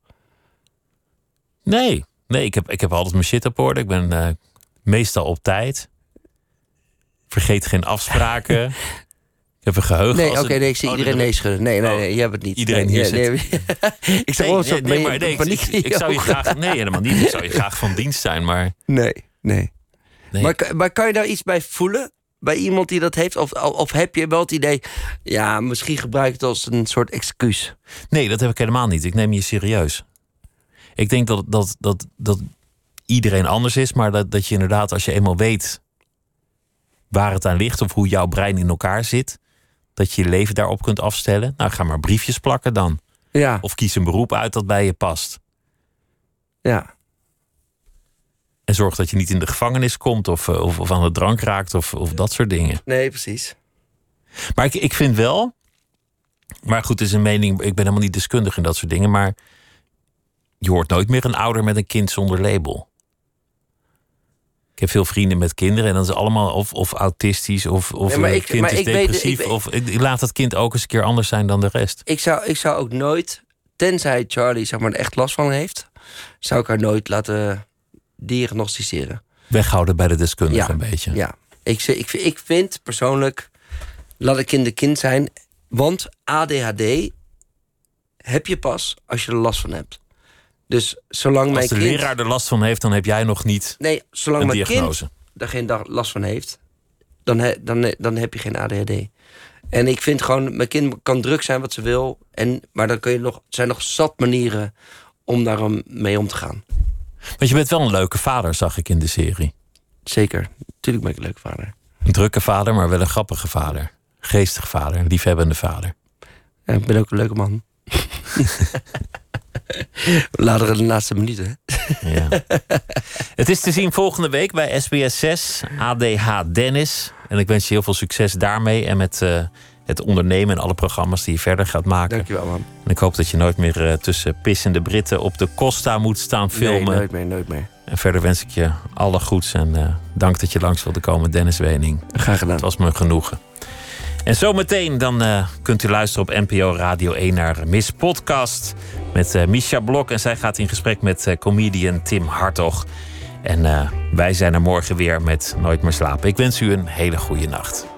Nee, nee ik, heb, ik heb altijd mijn shit op orde. Ik ben uh, meestal op tijd. Vergeet geen afspraken. Geheugen. Nee, oké, nee, ik zie oh, iedereen nee schudden. Nee, nee, nee, je hebt het niet. Iedereen nee, hier nee, zit. ik zou nee, nee, nee, maar, nee, ik, ik, zou je graag... Nee, helemaal niet. Ik zou je graag van dienst zijn, maar... Nee, nee. nee. Maar, maar kan je daar iets bij voelen? Bij iemand die dat heeft? Of, of heb je wel het idee... Ja, misschien gebruik het als een soort excuus? Nee, dat heb ik helemaal niet. Ik neem je serieus. Ik denk dat, dat, dat, dat iedereen anders is, maar dat, dat je inderdaad, als je eenmaal weet waar het aan ligt of hoe jouw brein in elkaar zit, dat je je leven daarop kunt afstellen. Nou, ga maar briefjes plakken dan. Ja. Of kies een beroep uit dat bij je past. Ja. En zorg dat je niet in de gevangenis komt of, eh, of, of aan de drank raakt of, of dat soort dingen. Nee, precies. Maar ik, ik vind wel. Maar goed, het is een mening. Ik ben helemaal niet deskundig in dat soort dingen. Maar je hoort nooit meer een ouder met een kind zonder label. Ik heb veel vrienden met kinderen en dan is allemaal of, of autistisch of, of nee, ik, kind is depressief. Weet, of ik laat dat kind ook eens een keer anders zijn dan de rest. Ik zou, ik zou ook nooit, tenzij Charlie zeg maar, er echt last van heeft, zou ik haar nooit laten diagnosticeren. Weghouden bij de deskundige ja, een beetje. Ja, ik, ik, ik vind persoonlijk, laat een kind een kind zijn. Want ADHD heb je pas als je er last van hebt. Dus zolang Als de leraar er last van heeft, dan heb jij nog niet nee, zolang een mijn diagnose. kind er geen last van heeft, dan, dan, dan heb je geen ADHD. En ik vind gewoon, mijn kind kan druk zijn wat ze wil. En, maar dan kun je nog, er zijn nog zat manieren om daar mee om te gaan. Want je bent wel een leuke vader, zag ik in de serie. Zeker, natuurlijk ben ik een leuke vader. Een drukke vader, maar wel een grappige vader. Geestig vader, liefhebbende vader. Ja, ik ben ook een leuke man. Later in de laatste minuten. Ja. Het is te zien volgende week bij SBS 6, ADH Dennis. En ik wens je heel veel succes daarmee en met uh, het ondernemen en alle programma's die je verder gaat maken. Dankjewel, man. En ik hoop dat je nooit meer uh, tussen pissende Britten op de Costa moet staan filmen. Nee, nooit meer, nooit meer. En verder wens ik je alle goeds en uh, dank dat je langs wilde komen, Dennis Wening. Graag gedaan. Het was me genoegen. En zometeen dan uh, kunt u luisteren op NPO Radio 1 naar Miss Podcast met uh, Misha Blok. En zij gaat in gesprek met uh, comedian Tim Hartog. En wij zijn er morgen weer met Nooit meer slapen. Ik wens u een hele goede nacht.